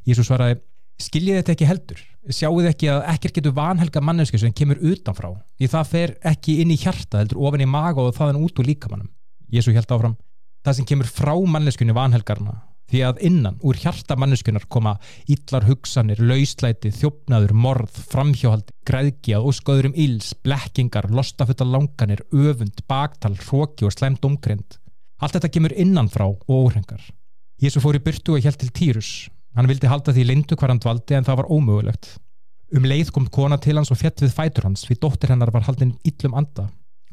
Jésu svaraði, skiljið þetta ekki heldur sjáuð ekki að ekkert getur vanhelga mannesku sem kemur utanfrá því það fer ekki inn í hjarta heldur ofin í maga og þaðan út úr líkamannum Jésu held áfram, það sem kemur frá manneskunni vanhelgarna því að innan úr hjarta manneskunar koma ítlar hugsanir, lauslæti, þjófnaður, morð, framhjóhaldi, græðgjað, óskoðurum íls, blekkingar, lostafutta langanir, öfund, baktal, hróki og slemt omgrind. Allt þetta kemur innan frá og óhrengar. Jésu fór í byrtu og hjælt til Týrus. Hann vildi halda því lindu hvar hann dvaldi en það var ómögulegt. Um leið kom kona til hans og fjett við fætur hans því dóttir hennar var haldinn íllum anda.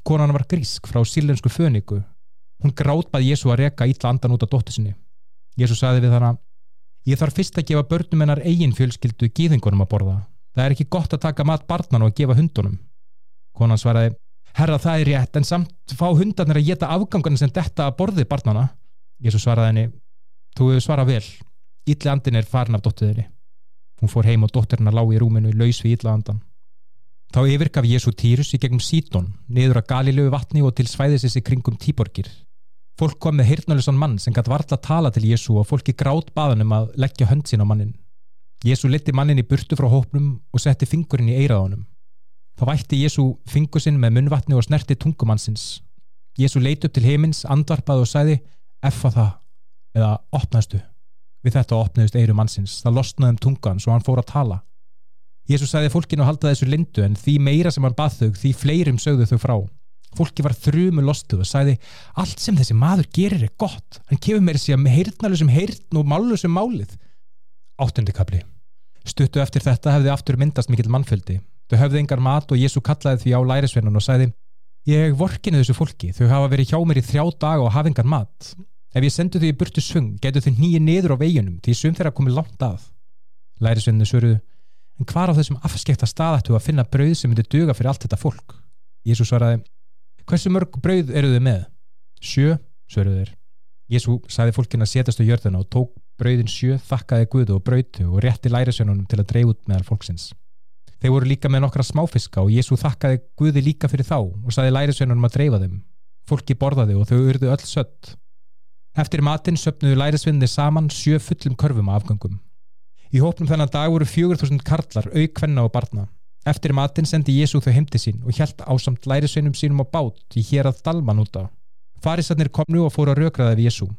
Konan var grísk frá sílensku föniku. Hún gráðbað Jésu að reka ítla andan út af dóttir sinni. Jésu saði við hana Ég þarf fyrst að gefa börnum hennar eigin fjölskyldu gíðingunum að borða. Það er ekki gott að taka mat barnan og að gefa hundunum. Konan svaraði Herra það er rétt en samt fá hundarnir að geta afgangunum sem detta að borði barnana. Jésu svaraði henni Þú hefur svarað vel. Ítli andin er farin af dóttiðinni. Hún fór heim og dóttirinn að lág í rúminu laus við ítla andan. Þá yfirgaf Jésu Týrus í gegnum Sítón, niður að Galilögu vatni og til svæðisins í kringum Tíborgir. Fólk kom með hirtnulesan mann sem gæti varla að tala til Jésu og fólki grátt baðanum að leggja hönd sín á mannin. Jésu leti mannin í burtu frá hópnum og setti fingurinn í eiraðunum. Þá vætti Jésu fingur sinn með munvatni og snerti tungumannsins. Jésu leit upp til heimins, andvarpaði og sæði effa það eða opnaðstu. Við þetta opnaðist eiru mannsins. Það losnaði um tungan svo hann fór að tala. Jésu sæði fólkinu að halda þessu lindu en því meira sem hann bað þau því fleirum sögðu þau frá. Fólki var þrjumu lostuð og sagði allt sem þessi maður gerir er gott. Hann kefur mér sér með heyrtnalusum heyrtn og málusum málið. Áttundi kapli. Stuttu eftir þetta hefði aftur myndast mikill mannföldi. Þau höfði engar mat og Jésu kallaði því á lærisveinan og sagði Ég vorkinu þessu fólki, þau hafa verið hjá mér í þrjá daga og hafa engar mat. Ef ég sendu þau í burtu svung, getur þau nýja niður á veginum því sum þeirra komið langt að. Lærisveinu svöruðu, en hvar á þessum afskekta staðættu að finna brauð sem myndi duga fyrir allt þetta fólk? Jésu svaraði, Hversu mörg brauð eru þið með? Sjö, svöruð þeir. Jésu saði fólkin að setjast á jörðuna og tók brauðin sjö, þakkaði Guðu og brautu og rétti lærisönunum til að dreif út meðal fólksins. Þeir voru líka með nokkra smáfiska og Jésu þakkaði Guði líka fyrir þá og saði lærisönunum að dreifa þeim. Fólki borðaði og þau urðu öll sött. Eftir matinn söpnuðu lærisvinnir saman sjö fullum körfum afgangum. Í hópnum þennan dag voru 4000 karlar, aukvenna og barna. Eftir matinn sendi Jésu þau heimti sín og hjælt ásamt lærisveinum sínum á bát í hér að Dalman úta. Farisarnir komnu og fóru að rökraða við Jésu.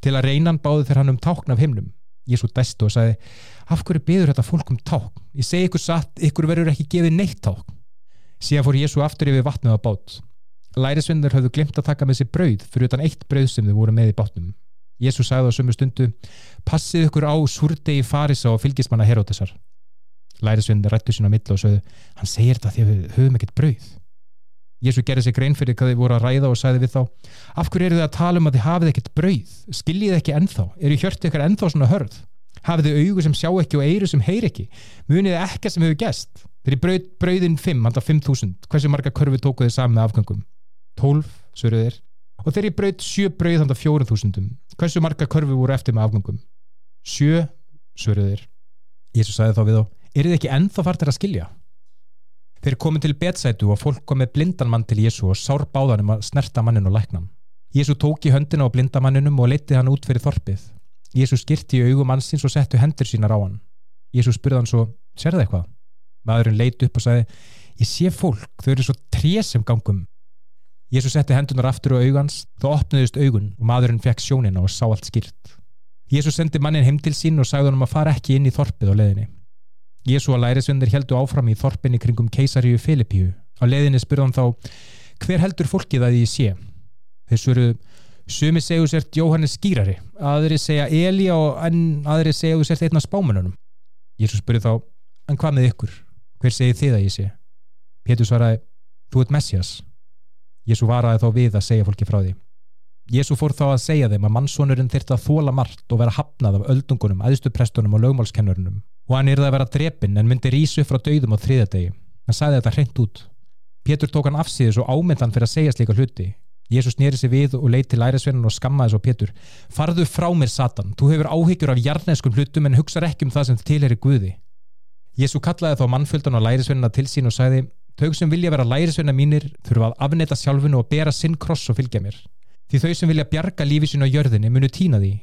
Til að reynan báðu þeir hann um tákn af himnum. Jésu dæstu og sagði, af hverju byður þetta fólk um tákn? Ég segi ykkur satt, ykkur verður ekki gefið neitt tákn. Síðan fór Jésu aftur yfir vatnið á bát. Lærisveinir höfðu glimt að taka með sér brauð fyrir utan eitt brauð sem þau voru með í bátnum. Jésu sagði á sömu stundu, passið ykkur á súrdegi farisa og fylgismanna Herótesar lærisveinir rættu sín á millu og sögðu hann segir þetta því að við höfum ekkert brauð. Jésu gerði sig grein fyrir hvað þið voru að ræða og sagði við þá af hverju eru þið að tala um að þið hafið ekkert brauð? Skiljið ekki ennþá, eru hjörtu ykkar ennþá svona hörð? Hafið þið augu sem sjá ekki og eiru sem heyr ekki? Munið ekki sem hefur gæst þeir brauð, brauðin 5, handa 5.000 hversu marga körfi tókuð þið saman með afgangum 12, sögðu þeir og þeir brauð 7 brauð handa 4.000 hversu marga körfi voru eftir með afgangum 7, sögðu þeir Jésu sagði þá við þá eru þið ekki ennþá fartir að skilja? Þeir komið til betsætu og fólk komið blindan mann til Jésu og sár báðanum að snerta mannin og læknan. Jésu tók í höndina á blindamanninum og leytið hann út fyrir þorpið. Jésu skirti í augum mannsins og settu hendur sínar á hann. Jésu spurði hann svo, sér það eitthvað? Maðurinn leiti upp og sagði, ég sé fólk, þau eru svo trésum gangum. Jésu setti hendunar aftur á augans, þá opnuðist augun og maðurinn fekk sjónina og sá allt skilt. Jésu sendi mannin heim til sín og sagði hann um að fara ekki inn í þorpið á leðinni. Jésu og lærisvendir heldu áfram í þorpinni kringum keisaríu Filipíu. Á leðinni spurðan þá, hver heldur fólkið að ég sé? Þessu eru, sumi segju sért Jóhannes skýrari, aðri segja Elí og aðri segju sért einna spámanunum. Jésu spurði þá, en hvað með ykkur? Hver segir þið að ég sé? Pétur svaraði, þú ert Messias. Jésu varaði þá við að segja fólki frá því. Jésu fór þá að segja þeim að mannsónurinn þyrta að þóla margt og vera hafnað af öldungunum, aðstuprestunum og lögmálskennurunum og hann yrði að vera drepinn en myndi rísu frá döðum á þriðadegi. Hann sagði þetta hreint út. Pétur tók hann afsíðis og ámyndan fyrir að segja slíka hluti. Jésús nýri sig við og leiti lærisvennan og skammaði svo Pétur. Farðu frá mér Satan, þú hefur áhyggjur af jarneskum hlutum en hugsa ekki um það sem tilheri Guði. Jésú kallaði þá mannfjöldan og lærisvennana til sín og sagði Þau sem vilja vera lærisvenna mínir þurfa að afneta sjálfinu og bera sinn kross og fylgja mér. Því þau sem vilja bjarga lífi sín á jörðinni munu týna því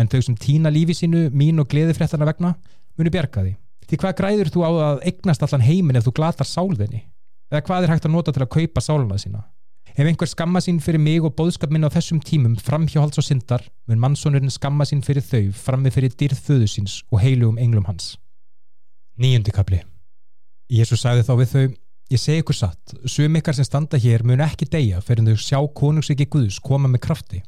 en þau sem týna lífi sínu mín og gleði fréttana vegna munu bjarga því. Því hvað græður þú á að eignast allan heimin ef þú glatar sálðinni? Eða hvað er hægt að nota til að kaupa sáluna sína? Ef einhver skamma sín fyrir mig og bóðskap minn á þessum tímum framhjóhalds og syndar, mun mannsónurinn skamma sín fyrir þau frammi fyrir dýrð föðu síns og heilugum englum hans. Níundi kapli Jésús sagði þá við þau, ég segi ykkur satt, sum ykkar sem standa hér mun ekki deyja fyrir þau sjá konungsriki Guðs koma með krafti.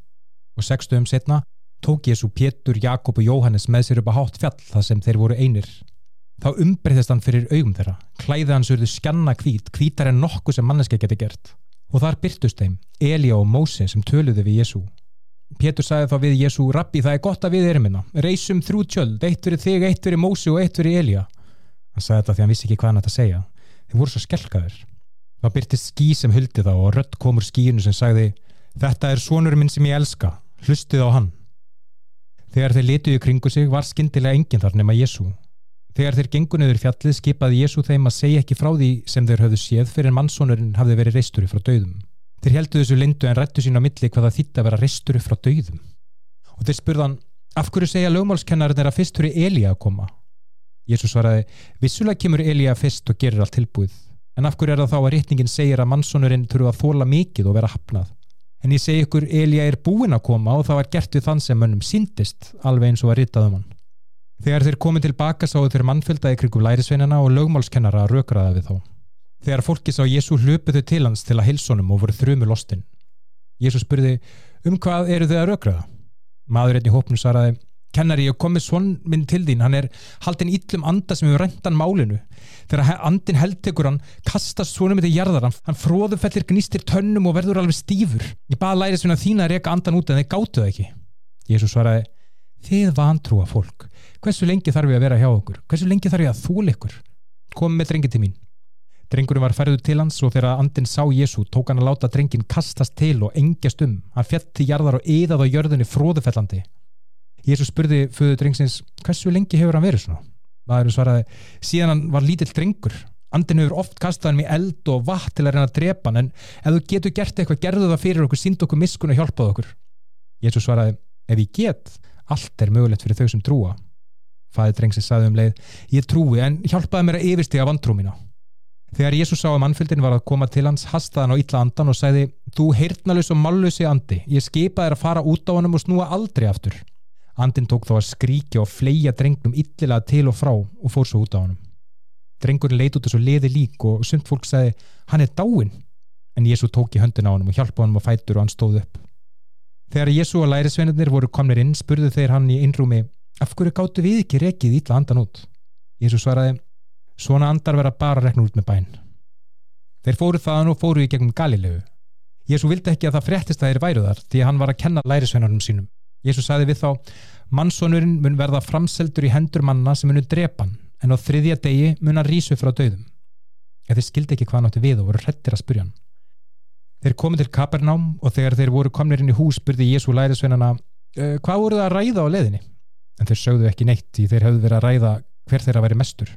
Og sextuðum setna tók Jésú Pétur, Jakob og Jóhannes með sér upp á hátt fjall þar sem þeir voru einir. Þá umbreyðist hann fyrir augum þeirra, klæði hans urðu skjanna kvít, kvítar en nokkuð sem manneski geti gert og þar byrtust þeim Elíja og Móse sem töluði við Jésú. Pétur sagði þá við Jésú, Rabbi það er gott að við erum minna, reysum þrjú tjöld, eitt fyrir þig, eitt fyrir Móse og eitt fyrir Elíja. Hann sagði þetta því hann vissi ekki hvað hann ætti að segja. Þeir voru svo skelkaður. Þá byrtist skí sem huldi þá og rött komur skínu sem sagði, þetta er sonurinn minn sem ég elska, hlustið á hann. Þegar þeir letuði kringu sig var skindilega enginn þar nema Jésú. Þegar þeir gengur niður fjallið skipaði Jésu þeim að segja ekki frá því sem þeir höfðu séð fyrir mannsónurinn hafði verið reisturi frá döðum. Þeir heldu þessu lindu en rættu sín á milli hvað það þýtti að vera reisturi frá döðum. Og þeir spurðan, af hverju segja lögmálskennarinn er að fyrst fyrir Elíja að koma? Jésu svaraði, vissulega kemur Elíja fyrst og gerir allt tilbúið. En af hverju er það þá að rétningin segir að mannsónurinn þurfa að þóla mikið og vera hafnað? En ég segi ykkur, Elíja er búin að koma og það var gert við þann sem mönnum síndist, alveg eins og að ritaðum hann. Þegar þeir komið tilbaka sáu þeir mannfylgdaði krigum lærisveinana og lögmálskennara að rökraða við þá. Þegar fólki sá Jésu hlupuðu til hans til að hilsonum og voru þrjumu lostin. Jésu spurði, um hvað eru þið að rökraða? Maður einni hópnu svaraði, kennari, ég komið svon minn til þín, hann er haldin íllum anda sem hefur rentan málinu. Þegar andin heldtekur hann, kastast svonum þetta í jarðar, hann fróðufellir gnýstir tönnum og verður alveg stífur. Ég baði lærisveina þín að reyka andan út en þeir gáttuð ekki. Jésu svaraði, þið vantrúa fólk hversu lengi þarf ég að vera hjá okkur hversu lengi þarf ég að þúl ykkur kom með drengi til mín drengurinn var færður til hans og þegar andin sá Jésu tók hann að láta drengin kastast til og engjast um hann fjett til jarðar og eðað á jörðinni fróðufellandi Jésu spurði föðu drengsins hversu lengi hefur hann verið svona maðurinn svaraði síðan hann var lítill drengur andin hefur oft kastað hann í eld og vatn til að reyna að drepa hann en ef þú getur gert eitthvað gerðu það fyrir okkur sínd okkur miskun og hjálpað okkur Jésu svaraði ef ég get allt er mögulegt fyrir þau sem trúa Fæði drengsins sagði um leið, ég trúi en hjálpaði mér að yfirstiga vantrú mína. Þegar Jésús sá að mannfjöldin var að koma til hans, hastaði hann á illa andan og sagði, þú heyrnalus og mállusi andi, ég skipaði að fara út á hann og snúa aldrei aftur. Andin tók þá að skríkja og fleia drengnum illilega til og frá og fór svo út á hann. Drengurinn leit út þessu leði lík og sumt fólk sagði, hann er dáin. En Jésú tók í höndin á hann og hjálpaði hann á fætur og hann stóð upp. Þegar Jésú og lærisveinarnir voru komnir inn spurðu þeir hann í innrúmi af hverju gáttu við ekki rekið ítla andan út Jésu svaraði svona andar vera bara rekna út með bæn þeir fóru þaðan og fóru í gegnum Galilegu Jésu vildi ekki að það fréttist að þeir væru þar því hann var að kenna lærisveinarnum sínum Jésu sagði við þá mannsonurinn mun verða framseldur í hendur manna sem munu drepan en á þriðja degi mun hann rísu frá döðum eða þeir skildi ekki hvað náttu við og voru hrettir að spurja hann Þeir komið til Kapernám og þegar þeir voru komnir inn í hús spurði Jésu lærisveinana hvað voru það að ræða á leðinni en þeir sögðu ekki neitt því þeir höfðu verið að ræða hver þeirra veri mestur.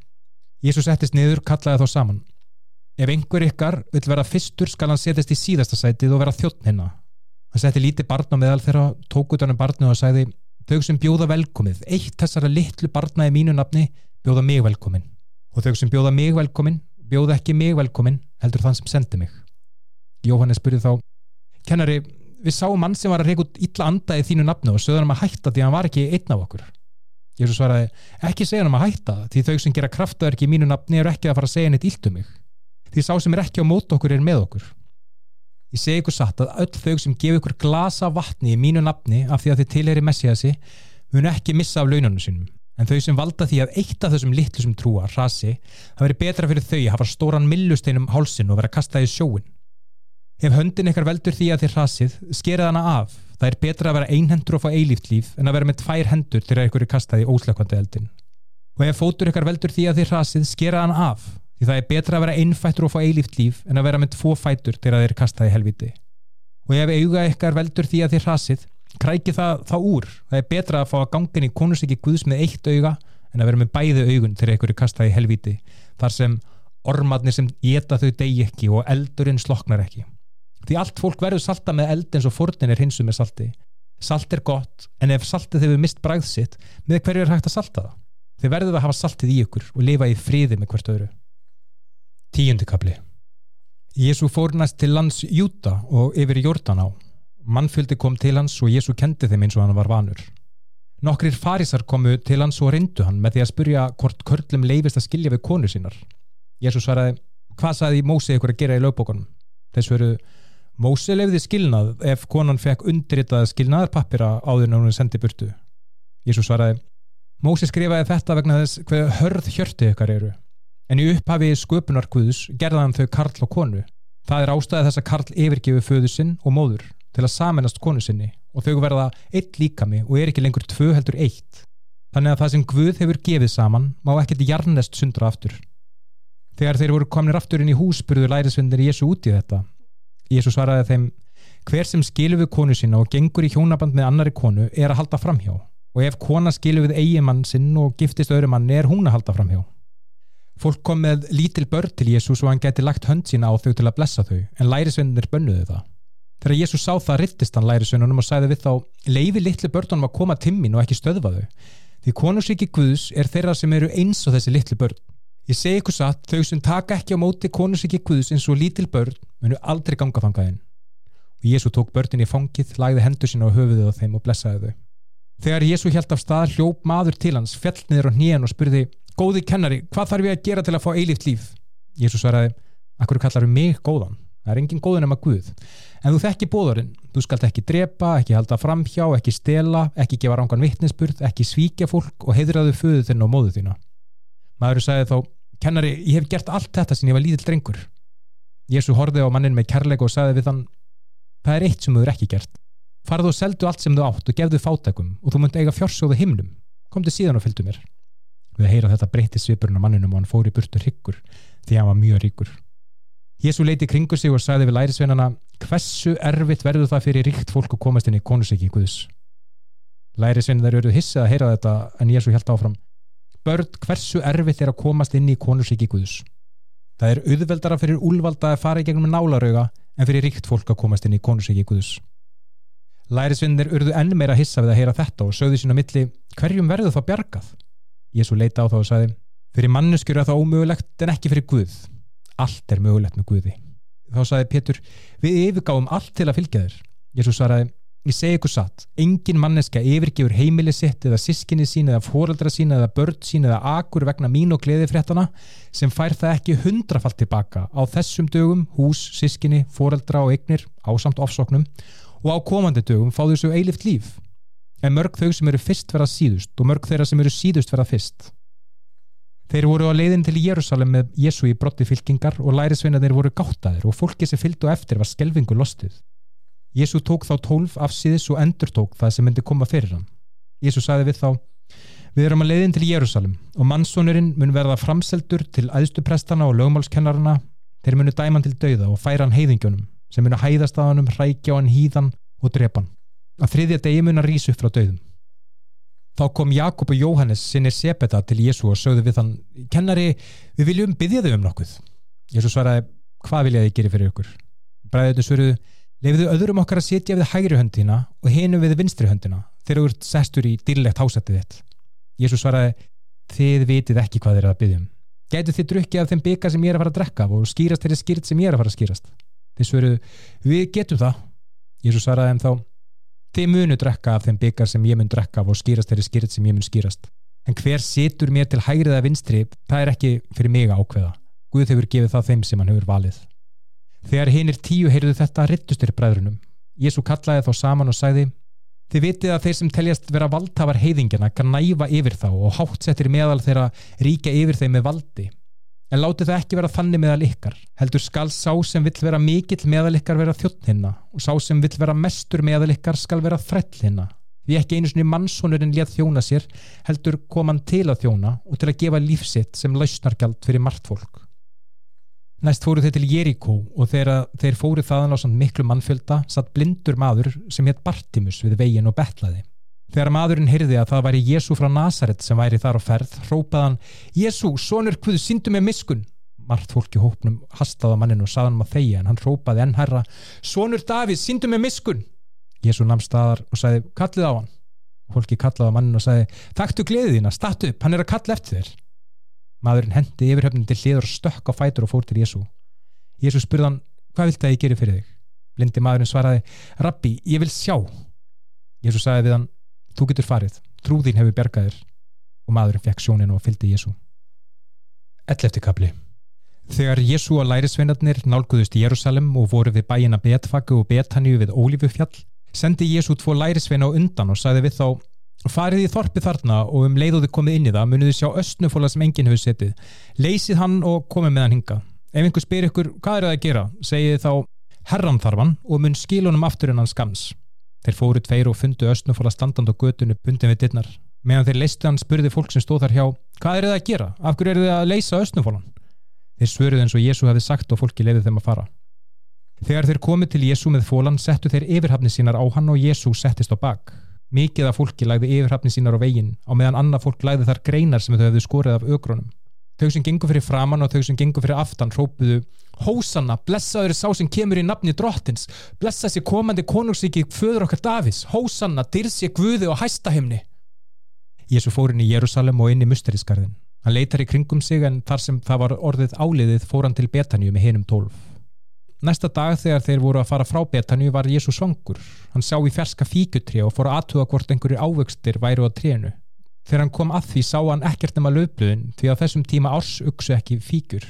Jésús settist niður, kallaði þá saman. Ef einhver ykkar vil vera fyrstur skal hann setjast í síðasta sætið og vera þjóttn. Hann setti lítið barn á meðal þeirra, tók út hann um barnu og sagði þau sem bjóða velkomið, eitt þessara litlu barna í mínu nafni bjóða mig velkomin og þau sem bjóða mig velkomin bjóða ekki mig velkomin heldur þann sem sendi mig. Jóhannes spurði þá, kennari, við sáum mann sem var að reyka út illa anda í þínu nafnu og sögðum hann að hætta því að hann var ekki einn af okkur. Jésús svaraði, ekki segja hann að hætta því þau sem gera kraftaverki í mínu nafni eru ekki að fara að segja neitt Ég segi ykkur satt að öll þau sem gefa ykkur glasa vatni í mínu nafni af því að þið tilheri messiasi munu ekki missa af launanum sínum en þau sem valda því að eitt af þessum litlu sem trúa, rasi, það veri betra fyrir þau að hafa stóran millusteinum hálsin og vera kastað í sjóin Ef höndin ykkar veldur því að þið rasið, skerið hana af. Það er betra að vera einhendur og fá eilíft líf en að vera með tvær hendur til að ykkur er kastað í óslökkvandi eldin. Og ef fótur ykkar veldur því að þið rasið, skerið hana af. Því það er betra að vera einfættur og fá eilíft líf en að vera með tvo fætur til að þið er kastað í helviti. Og ef auga ykkar veldur því að þið rasið, krækið það þá úr. Það er betra að fá að gangin í konusiki guðs með eitt auga en að vera með bæði augun til ykkur kastað í helviti. Þar sem ormadnir sem geta þau degi ekki og eldurinn sloknar ekki. Því allt fólk verður salta með eld eins og fornin er hinsu með salti. Salt er gott, en ef saltið hefur mist bræð sitt, með hverju er hægt að salta það? Þið verðuð að hafa saltið í ykkur og lifa í fríði með hvert öðru. Tíundikabli Jésu fór næst til lands Júta og yfir Jórdan á. Mannfjöldi kom til hans og Jésu kendi þeim eins og hann var vanur. Nokkrir farisar komu til hans og reyndu hann með því að spurja hvort körlum leifist að skilja við konu sínar. Jésu svaraði, hvað saði Mósi ykkur að gera í lögbókunum? Þess veru, Mósi leifði skilnað ef konan fekk undritaða skilnaðarpappira áður en hún sendi burtu. Jésu svaraði, Mósi skrifaði þetta vegna þess hvað hörð hjörti ykkar eru en í upphafi sköpunar Guðs gerðaðan þau karl og konu. Það er ástæðið þess að karl yfirgefi föðu sinn og móður til að saminast konu sinni og þau verða eitt líkami og er ekki lengur tvö heldur eitt. Þannig að það sem Guð hefur gefið saman má ekkert jarnest sundra aftur. Þegar þeir voru kominir aftur inn í hús burður lærisvendir Jésu út í þetta. Jésu svaraði þeim, hver sem skilur við konu sína og gengur í hjónaband með annari konu er að halda framhjá og ef kona skilur við eigimann sinn og giftist öðru mann er hún að halda framhjá. Fólk kom með lítil börn til Jésús og hann geti lagt hönd sína á þau til að blessa þau, en lærisveinir bönnuðu það. Þegar Jésús sá það rittist hann lærisveinunum og sæði við þá, leifi litlu börnunum að koma timmin og ekki stöðva þau. Því konungsríki Guðs er þeirra sem eru eins og þessi litlu börn. Ég segi ykkur satt, þau sem taka ekki á móti konungsríki Guðs eins og lítil börn munu aldrei ganga fangaðinn. Og Jésú tók börnin í fangið, lagði hendur sína á höfuðið á þeim og blessaði þau. Þegar Jésú held af stað hljóp maður til hans, fjall niður á hnén og spurði góði kennari, hvað þarf ég að gera til að fá eilíft líf? Jésús svaraði, akkur kallar við mig góðan? Það er engin góðin nema Guð. En þú þekki bóðurinn, þú skalt ekki drepa, ekki halda framhjá, ekki stela, ekki gefa rángan vittnesburð, ekki svíkja fólk og heiðraðu föðu þinn og móðu þína. Maður sagði þá, kennari, ég hef gert allt þetta sem ég var lítill drengur. Jésu horfið á mannin með kærleika og sagði við þann, það er eitt sem þú er ekki gert. Farðu og seldu allt sem þú átt og gefðu fátækum og þú munt eiga fjársjóðu himnum. Komdu síðan og fylgdu mér. Við heyra þetta breytti svipurinn á manninum og hann fór í burtu hryggur því hann var mjög ríkur. Jésu leiti kringu sig og sagði við lærisveinana hversu erfitt verður það fyrir ríkt fólk að komast inn í konusiki í Guðs. Lærisveinar eru hissið að heyra þetta en Jésu held áfram. Börn, hversu erfitt er að komast inn í konusiki í Guðs? Það er auðveldara fyrir úlvalda að fara í gegnum nálarauga en fyrir ríkt fólk að komast inn í konusiki í Guðs. Lærisveinir urðu enn meira hissa við að heyra þetta og sögðu sín á milli hverjum verður það bjargað? Jésu leita á þá og sagði fyrir manneskjur er það ómögulegt en ekki fyrir Guð. Allt er mögulegt með Guði. Þá sagði Pétur við yfirgáum allt til að fylgja þér. Jésu svaraði ég segi ykkur satt engin manneska yfirgefur heimili sitt eða sískinni sín eða fóraldra sín eða börn sín eða akur vegna mín og gleði fréttana sem fær það ekki hundrafalt tilbaka á þessum dögum hús, sískinni, fóraldra og eignir ásamt ofsóknum og á komandi dögum fá þessu eilift líf en mörg þau sem eru fyrst verða síðust og mörg þeirra sem eru síðust verða fyrst. Þeir voru á leiðin til Jérúsalem með Jésu í brotti fylkingar og lærisveinaðir voru gáttaðir og fólki sem fylgdu eftir var skelvingu lostið. Jésu tók þá tólf af síðis og endur tók það sem myndi koma fyrir hann. Jésu sagði við þá, við erum á leiðin til Jérúsalem og mannsónurinn mun verða framseldur til æðstuprestana og lögmálskennarana, þeir munu dæman til dauða og færa hann heiðingjónum sem munu hæðast að hann um hrækja á hann hýðan og drepan að þriðja degi mun að rýsa upp frá döðum. Þá kom Jakob og Jóhannes sinni sepeta til Jésu og sögðu við þann kennari, við viljum byggja þau um nokkuð. Jésu svaraði, hvað vilja þið gera fyrir ykkur? Bræðinu svöruðu, lefiðu öðrum okkar að setja við hægri höndina og hinu við vinstri höndina þegar þú ert sestur í dýrlegt hásættið þitt. Jésu svaraði, þið vitið ekki hvað þið er að byggja um. Gætu þið drukkið af þeim byggar sem ég er að fara að drekka og skýrast þeirri skýrt sem ég er að fara að skýrast. Þið svöruðu, við getum það. Jésu svaraði þeim þá, Þið munu drekka af þeim byggar sem ég mun drekka af og skýrast þeirri skýrt sem ég mun skýrast. En hver situr mér til hægrið að vinstri, það er ekki fyrir mig ákveða. Guð hefur gefið það þeim sem hann hefur valið. Þegar hinn er tíu heyrðu þetta rittustir bræðrunum. Jésu kallaði þá saman og sagði Þið vitið að þeir sem teljast vera valdhafar heiðingjana kann næfa yfir þá og hátsettir meðal þeirra ríka yfir þeim með valdi En láti það ekki vera þannig meðal ykkar. Heldur skal sá sem vill vera mikill meðal ykkar vera þjótt hinna og sá sem vill vera mestur meðal ykkar skal vera þræll hinna. Því ekki einu svoni mannsónurinn létt þjóna sér heldur kom hann til að þjóna og til að gefa lífsitt sem lausnargjald fyrir margt fólk. Næst fóru þeir til Jeríkó og þegar þeir fóru þaðan á miklu mannfjölda satt blindur maður sem hétt Bartimus við veginn og betlaði. Þegar maðurinn heyrði að það væri Jésu frá Nazaret sem væri þar á ferð, rópaði hann Jésu, sonur Guð, syndu með miskun. Mart fólki hópnum hastaði á manninu og saðan maður þegja en hann rópaði ennherra Sonur Davíð, syndu með miskun. Jésu namn staðar og sagði kallið á hann fólki kallaði mannin og sagði Þaktu gleðið þína, statu upp, hann er að kalla eftir þér Maðurinn hendi yfirhöfnin til hliður og stökk á fætur og fór til Jésu Jésu spurði hann, hvað vilt að ég geri fyrir þig? Blindi maðurinn svaraði, Rabbi, ég vil sjá Jésu sagði við hann, þú getur farið. Trúðín hefur bergaðir og maðurinn fekk sjónin og fylgdi Jésu 11. kapli Þegar Jésu og lærisveinarnir nálguðust í Jérúsalem og voru við bæina Betfagu og Betaníu við Ólífufjall sendi Jésu tvo lærisveina á undan og sagði við þá farið í þorpi þarna og um leiðuði komið inn í það munuði sjá östnufóla sem enginn hefur setið. Leysið hann og komið með hann hinga ef einhver spyr ykkur hvað er það að gera? segið þá herran þarfan og mun skilunum aftur en hann skams þeir fóru tveir og fundu östnufóla standand og götunu bundin við dittnar meðan þeir leistu hann spurði fólk sem stóð þar hjá hvað er það að gera, af hverju er það að leysa östnufólan þeir svöruði eins og Jésu hefði sagt og fólki lefið þeim að fara. Þegar þeir komið til Jésu með fólan settu þeir yfirhafni sínar á hann og Jésu settist á bak. Mikið af fólki lagði yfirhafni sínar á veginn á meðan annað fólk lagði þar greinar sem þau hefðu skorið af ögrónum. Þau sem gengur fyrir framann og þau sem gengur fyrir aftan rópuðu Hósanna, blessaður sá sem kemur í nafni drottins, blessa sér komandi konungsíki föður okkar Davís, Hósanna, dyrsi guði og hæsta heimni. Jésu fór inn í Jérúsalem og inn í musterisgarðin. Hann leitar í kringum sig en þar sem það var orðið áliðið fór hann til Betaníu með hinum tólf. Næsta dag þegar þeir voru að fara frá Betaníu var Jésu svangur. Hann sá í ferska fíkutri og fór að aðtuga hvort einhverju ávöxtir væru á trénu. Þegar hann kom að því sá hann ekkert nema löfluðin því að þessum tíma árs uksu ekki fíkur.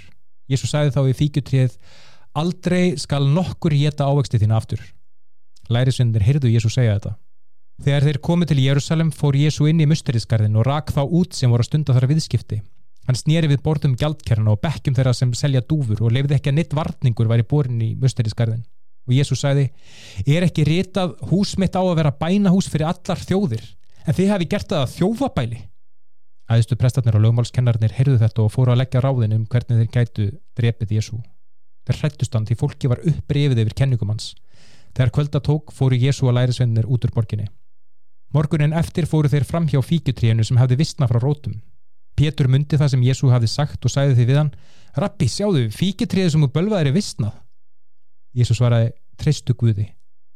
Jésu sagði þá í fíkutrið Aldrei skal nokkur geta ávöxti þína aftur. Lærisvendir heyrðu Jésu segja þetta. Þegar þeir komið til Jérúsalem fór Jésu inn í musterisgarðin og rak þá út sem voru að stunda þar viðskipti. Hann snýri við bortum gjaldkerna og bekkjum þeirra sem selja dúfur og lefði ekki að neitt varningur væri borin í musterisgarðin. Og Jésús sagði, er ekki ritað hús mitt á að vera bænahús fyrir allar þjóðir, en þið hafi gert það að þjófabæli. Æðistu prestarnir og lögmálskennarnir heyrðu þetta og fóru að leggja ráðin um hvernig þeir gætu drepið Jésú. Þeir hrættust hann því fólki var upprefið yfir kenningum hans. Þegar kvölda tók fóru Jésú að lærisvennir út úr borginni. Morgunin eftir fóru þeir fram hjá fíkutríinu sem hafði vistna frá rótum. Pétur myndi það sem Jésu hafði sagt og sagði því við hann Rappi, sjáðu, fíkitriðið sem úr bölvaðir er vissnað. Jésu svaraði, treystu Guði.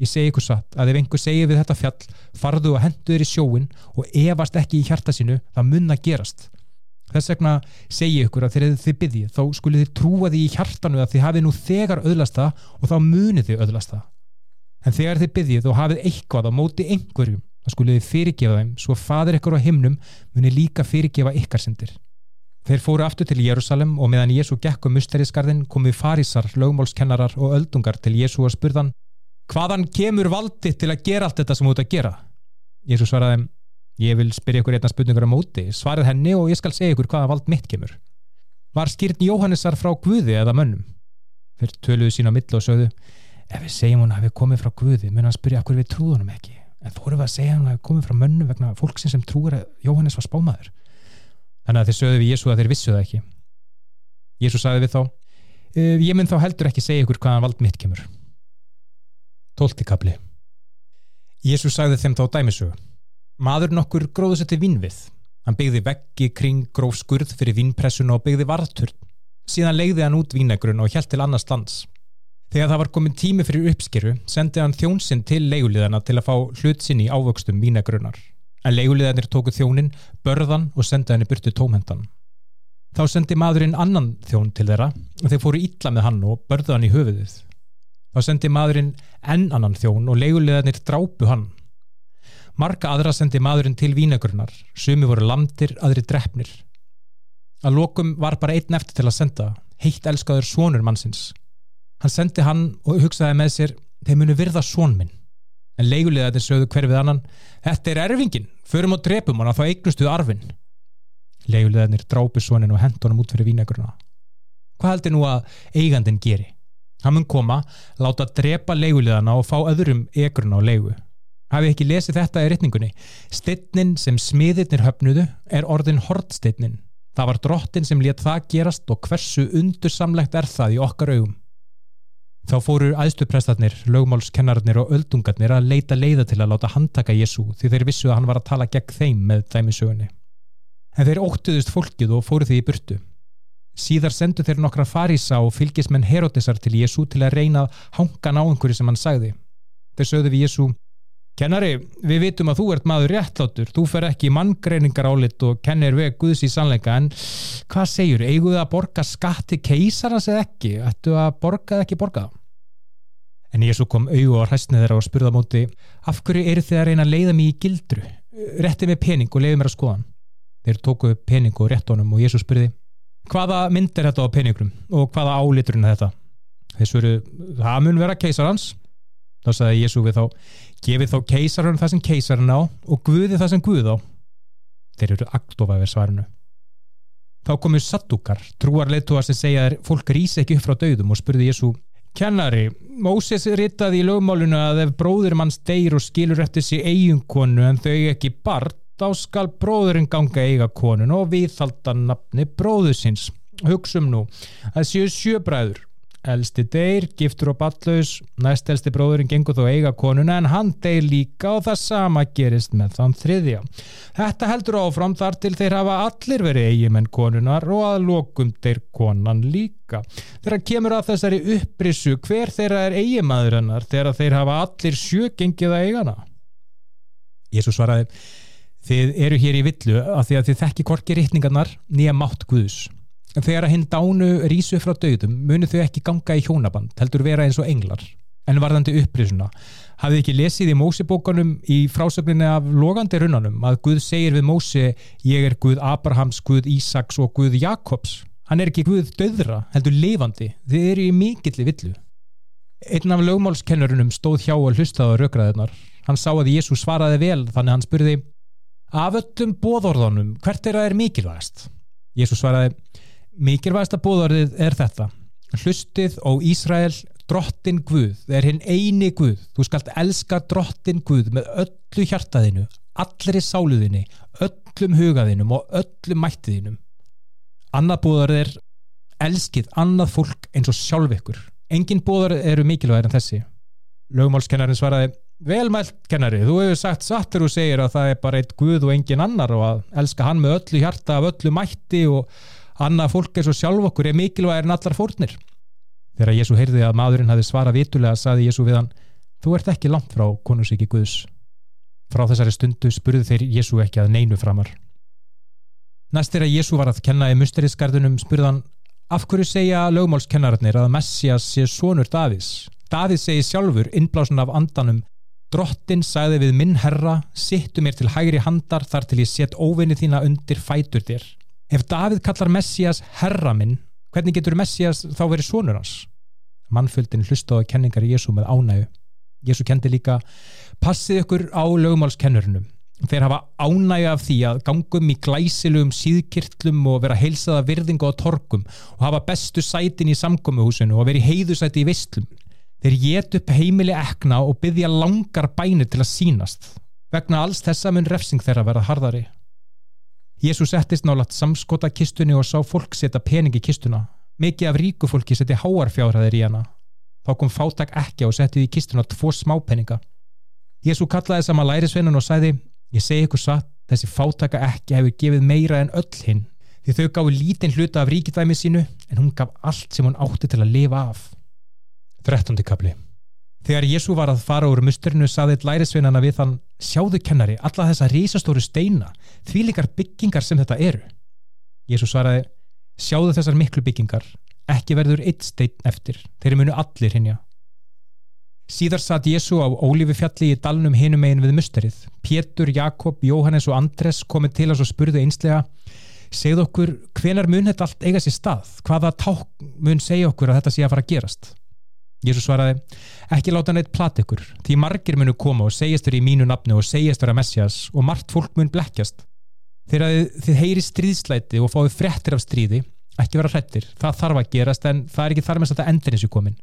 Ég segi ykkur satt að ef einhver segir við þetta fjall, farðu og hendu þér í sjóin og efast ekki í hjarta sínu, það munna gerast. Þess vegna segi ykkur að þegar þið byggjið, þá skulle þið trúa því í hjartanu að þið hafið nú þegar öðlast það og þá munið þið öðlast það. En þegar þið byggjið og hafið eitthvað á móti einhverjum, Það skuluði fyrirgefa þeim svo fadur ykkur á himnum muni líka fyrirgefa ykkar sendir. Þeir fóru aftur til Jérúsalem og meðan Jésu gekk um musterisgarðin komu farísar, lögmálskennarar og öldungar til Jésu og spurðan Hvaðan kemur valdi til að gera allt þetta sem þú ert að gera? Jésu svaraði Ég vil spyrja ykkur einna spurningar á móti, svarið henni og ég skal segja ykkur hvaða vald mitt kemur. Var skýrn Jóhannesar frá Guði eða mönnum? Þeir töluðu sína á millu og sögðu Ef við segjum hún að við komið frá Guði mun hann spyrja okkur við trúðunum ekki en fórum við að segja hann að komið frá mönnu vegna fólksinn sem trúur að Jóhannes var spámaður þannig að þeir sögðu við Jésu að þeir vissu það ekki Jésu sagði við þá ég mun þá heldur ekki segja ykkur hvaðan vald mitt kemur Tóltikabli Jésu sagði þeim þá dæmisög maður nokkur til vinnvið hann byggði veggi kring gróf skurð fyrir vinnpressun og byggði varturn síðan leiði hann út vínagrun og hjælt til annars lands Þegar það var komin tími fyrir uppskeru sendi hann þjónsinn til leiguliðana til að fá hlut sinn í ávöxtum vínagrunnar. En leiguliðanir tóku þjónin, börðan og sendi hann í burtu tómhendan. Þá sendi maðurinn annan þjón til þeirra og þeir fóru illa með hann og börðu hann í höfuðið. Þá sendi maðurinn enn annan þjón og leiguliðanir drápu hann. Marga aðra sendi maðurinn til vínagrunnar, sumi voru landir, aðri drefnir. Að lokum var bara einn eftir til að senda, heitt elskaður svonur mannsins. Hann sendi hann og hugsaði með sér þeir munu virða són minn. En leigulegaðin sögðu hver við annan Þetta er erfingin, förum og drepum hann að þá eignustuðu arfin. Leigulegaðinir drápi sónin og hendur hann út fyrir vínagruna. Hvað heldur nú að eigandin geri? Hann mun koma, láta drepa leigulegana og fá öðrum egruna á leigu. Hafi ekki lesið þetta í rytningunni? Steinin sem smiðirnir höfnuðu er orðin hortsteinin. Það var drottin sem let það gerast og hversu undursamlegt er það í okkar augum. Þá fóru aðstuprestarnir, lögmálskennarnir og öldungarnir að leita leiða til að láta handtaka Jésu því þeir vissu að hann var að tala gegn þeim með dæmisögunni. En þeir óttuðust fólkið og fóru því í burtu. Síðar sendu þeir nokkra farísa og fylgismenn Herodesar til Jésu til að reyna að hanga ná einhverju sem hann sagði. Þeir sögðu við Jésu, Kennari, við vitum að þú ert maður réttlátur, þú fer ekki í manngreiningar álit og kennir veg Guðs í sannleika, en hvað segjur, eiguðu að borga skatti keisarans eða ekki? Ættu að borga eða ekki borga? En Jésu kom auðu á hræstnið þeirra og spurða móti, af hverju eru þið að reyna að leiða mig í gildru? Rétti mig pening og leiði mér að skoðan. Þeir tóku pening og rétt honum og Jésu spurði, hvaða mynd er þetta á peningrum og hvaða áliturinn er þetta? Þeir svöru, það mun vera keisarans. Þá sagði Jésu við þá, gefið þá keisarun það sem keisarun á og guði það sem guð á þeir eru aktofa við svarinu þá komu sattúkar trúarleituar sem segja að fólk rýse ekki upp frá döðum og spurði Jésu kennari, Móses ritaði í lögmálinu að ef bróður manns deyr og skilur eftir sig eiginkonu en þau ekki bart þá skal bróðurinn ganga eiga konun og viðhalda nafni bróðusins hugsum nú að séu sjöbræður Elsti deyr, giftur og ballaus, næst elsti bróðurinn gengur þó eiga konuna en hann deyr líka og það sama gerist með þann þriðja. Þetta heldur áfram þar til þeir hafa allir verið eigimenn konunar og að lokum deyr konan líka. Þegar kemur að þessari upprissu hver þeirra er eigimaður hennar þegar þeir hafa allir sjögengið að eigana? Jésús svaraði, þið eru hér í villu af því að þið þekki korki rittningarnar nýja mátt Guðs. En þegar að hinn dánu rísu frá döðum munu þau ekki ganga í hjónaband, heldur vera eins og englar. En varðandi upprisuna, hafið ekki lesið í Mósebókanum í frásögninni af logandi runanum að Guð segir við Mósi, ég er Guð Abrahams, Guð Ísaks og Guð Jakobs. Hann er ekki Guð döðra, heldur lifandi. Þið eru í mikilli villu. Einn af lögmálskennurunum stóð hjá og hlustaði á raukraðunar. Hann sá að Jésús svaraði vel, þannig hann spurði, af öllum bóðorðunum, hvert er að er mikilvægast? Jésús svaraði, Mikilvægasta búðarðið er þetta. Hlustið og Ísrael drottin Guð, það er hinn eini Guð. Þú skalt elska drottin Guð með öllu hjartaðinu, allri sáluðinu, öllum hugaðinum og öllum mættiðinum Annað búðarðið er elskið annað fólk eins og sjálf ykkur. Engin búðarðið eru mikilvægir en þessi. Lögumálskennarinn svaraði velmælt kennari, þú hefur sagt sattur og segir að það er bara eitt Guð og engin annar og að elska hann með öllu hjarta af öllu mætti og annað fólk eins og sjálf okkur er mikilvægir en allar fórnir. Þegar Jésu heyrði að maðurinn hafi svarað vitulega saði Jésu við hann Þú ert ekki langt frá konungsíki Guðs. Frá þessari stundu spurði þeir Jésu ekki að neinu framar. Næst þegar Jésu var að kenna í musterisgarðunum spurði hann Af hverju segja lögmálskennararnir að Messias sé sonur Davís? Davís segi sjálfur innblásun af andanum Drottin sagði við minn herra, sittu mér til hægri handar þar til ég set óvinni þína undir fætur þér. Ef Davíð kallar Messias herra minn, hvernig getur Messias þá verið sonur hans? Mannfjöldin hlustaði kenningar Jésu með ánægu. Jésu kendi líka, passið ykkur á lögumálskennurinnum. Þeir hafa ánægu af því að gangum í glæsilugum síðkirtlum og vera heilsaða virðingu á torkum og hafa bestu sætin í samkomiðhúsinu og veri heiðusæti í vistlum. Þeir get upp heimili ekna og byggja langar bænir til að sínast. Vegna alls þessa mun refsing þeirra verða hardari. Jésús settist nálat samskota kistunni og sá fólk setja pening í kistuna. Mikið af ríku fólki seti háarfjárhæðir í hana. Þá kom fátak ekki og settið í kistuna tvo smápeninga. Jésú kallaði saman lærisveinan og sæði Ég segi ykkur satt, þessi fátaka ekki hefur gefið meira en öll hinn því þau gáði lítinn hluta af ríkidæmi sínu en hún gaf allt sem hún átti til að lifa af. 13. kapli Þegar Jésu var að fara úr musturinu saðið lærisveinana við þann sjáðu kennari alla þessa risastóru steina því líkar byggingar sem þetta eru. Jésu svaraði sjáðu þessar miklu byggingar ekki verður eitt stein eftir þeir munu allir hinja. Síðar satt Jésu á ólífifjalli í dalnum hinum megin við musterið. Pétur, Jakob, Jóhannes og Andres komið til að spurðu einslega segð okkur hvenar mun þetta allt eiga sér stað? Hvaða ták mun segja okkur að þetta sé að fara að gerast? Jésús svaraði, ekki láta neitt plat ykkur, því margir munu koma og segjast þér í mínu nafnu og segjast þér að messias og margt fólk mun blekkjast. Þegar þið heyri stríðslæti og fáið frettir af stríði, ekki vera hrettir, það þarf að gerast en það er ekki þar með að þetta endur eins og komin.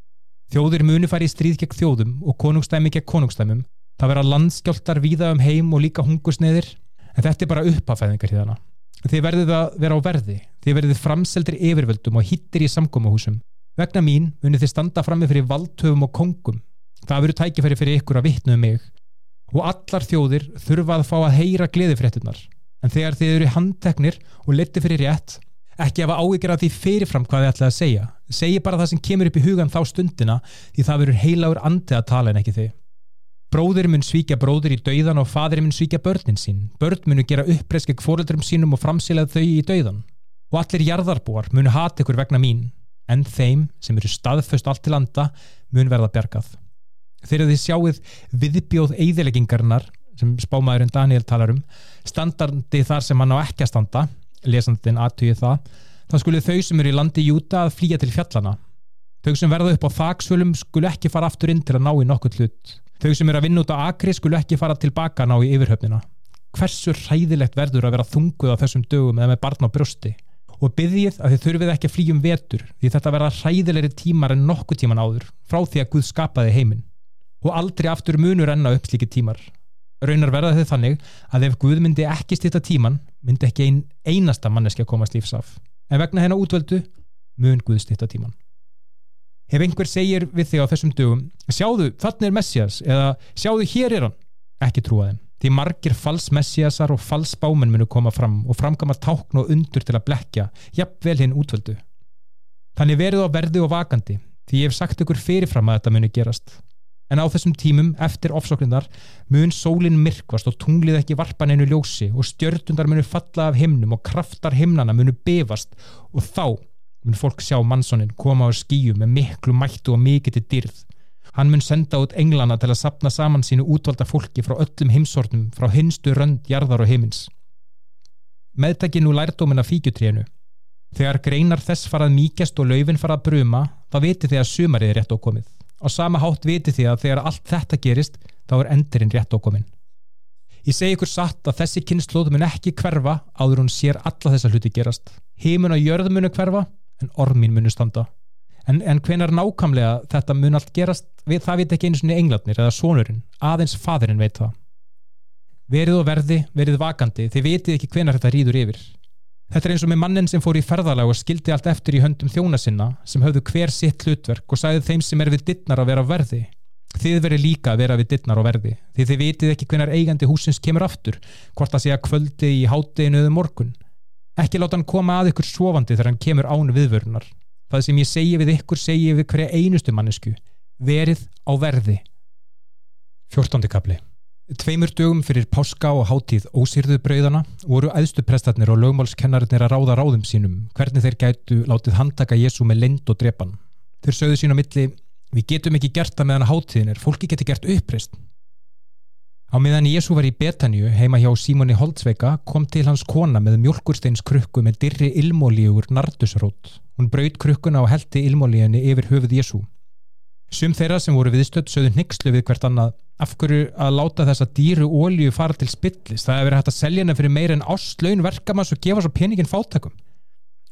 Þjóðir munu fari í stríð gegn þjóðum og konungstæmi gegn konungstæmum, það vera landskjáltar víða um heim og líka hungusneðir, en þetta er bara uppafæðingar hérna. Þið verðið að vera á verði, þið verðið framseldir yfirvöldum og hittir í samkómahúsum Vegna mín munir þið standa frammi fyrir valdhöfum og kongum. Það veru tækifæri fyrir ykkur að vittna um mig. Og allar þjóðir þurfa að fá að heyra gleðifréttunar. En þegar þið eru handteknir og leti fyrir rétt, ekki hafa áhyggjur af því fyrirfram hvað þið ætlaði að segja. Segji bara það sem kemur upp í hugan þá stundina því það verur heilagur andið að tala en ekki þið. Bróðir mun svíkja bróðir í dauðan og fadir mun svíkja börnin sín. Börn munu gera uppresk ekki fóreldrum sínum og framsilað þau í dauðan. Og allir jarðarbúar munu hata ykkur vegna mín, en þeim sem eru staðföst allt til landa mun verða bjargað. Þegar þið sjáuð viðbjóð eigðileggingarnar, sem spámaðurinn Daniel talar um, standandi þar sem hann á ekki að standa, lesandin aðtöyu það, þá skulle þau sem eru í landi Júta að flýja til fjallana. Þau sem verða upp á þaksvölum skulle ekki fara aftur inn til að ná í nokkuð hlut. Þau sem eru að vinna út á akri skulle ekki fara tilbaka ná í yfirhöfnina. Hversu hræðilegt verður að vera þunguð á þessum dögum eða með barn á brjósti? Og byggjið að þið þurfið ekki að flýjum vetur því þetta verða hræðilegri tímar en nokkuð tíman áður frá því að Guð skapaði heiminn. Og aldrei aftur munur enna upp slíki tímar. Raunar verða þið þannig að ef Guð myndi ekki stýta tíman myndi ekki ein, einasta manneski að komast lífsaf. En vegna hennar útvöldu mun Guð stýta tíman. Ef einhver segir við þig á þessum dögum sjáðu, þannig er Messias eða sjáðu, hér er hann, ekki trúa þeim því margir fals Messiasar og fals bámenn munu koma fram og framkama tákn og undur til að blekja, jafnvel hinn útvöldu. Þannig verið á verði og vakandi því ég hef sagt ykkur fyrirfram að þetta muni gerast. En á þessum tímum, eftir ofsóknindar, mun sólinn myrkvast og tunglið ekki varpan einu ljósi og stjörtundar munu falla af himnum og kraftar himnana munu befast og þá mun fólk sjá mannsónin koma á skíu með miklu mættu og mikið til dyrð Hann mun senda út englana til að sapna saman sínu útvalda fólki frá öllum heimsornum, frá hinstu rönd, jarðar og heimins. Meðtæki nú lærdómin af fíkjutrénu. Þegar greinar þess farað mýkjast og laufin farað bruma, þá viti þið að sumarið er rétt ákomið. Á sama hátt viti þið að þegar allt þetta gerist, þá er endurinn rétt ákomin. Ég segi ykkur satt að þessi kynnslóð mun ekki hverfa áður hún sér alla þessa hluti gerast. Heimun og jörð munu hverfa, en ormin munu standa en, en hvenar nákamlega þetta mun allt gerast við, það veit ekki einu svona englarnir eða sonurinn, aðeins fadurinn veit það. Verið og verði, verið vakandi. Þið vitið ekki hvenar þetta rýður yfir. Þetta er eins og með mannin sem fór í ferðalag og skildi allt eftir í höndum þjóna sinna sem höfðu hver sitt hlutverk og sagði þeim sem er við dittnar að vera verði. Þið verið líka að vera við dittnar og verði því þið vitið ekki hvenar eigandi húsins kemur aftur hvort að kvöldi í hátteginu eða morgun. Ekki láta hann koma að ykkur sofandi þegar hann kemur án viðvörunar það sem ég segi við ykkur segi við hverja einustu mannesku verið á verði 14. kapli Tveimur dögum fyrir páska og hátíð ósýrðu brauðana voru æðstu prestarnir og lögmálskennarinnir að ráða ráðum sínum hvernig þeir gætu látið handtaka Jésu með lind og drepan. Þeir sögðu sín á milli við getum ekki gert það meðan hátíðin er fólki geti gert uppreist. Á meðan Jésu var í Betanju heima hjá Símoni Holtzveika kom til hans kona með mjölkursteins krukku með dirri ilmólíugur nardusrót. Hún braut krukkuna og heldi ilmólíunni yfir höfuð Jésu. Sum þeirra sem voru viðstödd sögðu nixlu við hvert annað af hverju að láta þessa dýru ólíu fara til spillis. Það hefur verið hægt að selja henni fyrir meira en ástlaun verkamanns og gefa svo peningin fátakum.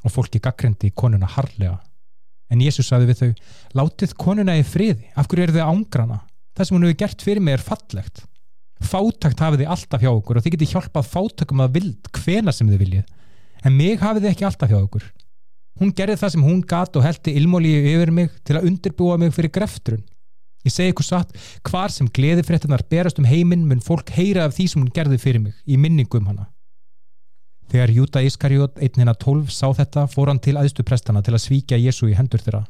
Og fólki gaggrindi konuna harlega. En Jésu saði við þau, látið konuna í friði, af hverju eru þau ángrana? Það sem hún hefur gert fyrir mig er fallegt fátakt hafið þið alltaf hjá okkur og þið getið hjálpað fátakum að vild hvena sem þið viljið en mig hafið þið ekki alltaf hjá okkur hún gerði það sem hún gat og heldi ilmólíu yfir mig til að undirbúa mig fyrir greftrun. Ég segi ykkur satt hvar sem gleði fréttunar berast um heiminn mun fólk heyra af því sem hún gerði fyrir mig í minningum hana. Þegar Júta Iskarjót einnina tólf sá þetta fór hann til aðstu prestana til að svíkja Jésu í hendur þeirra.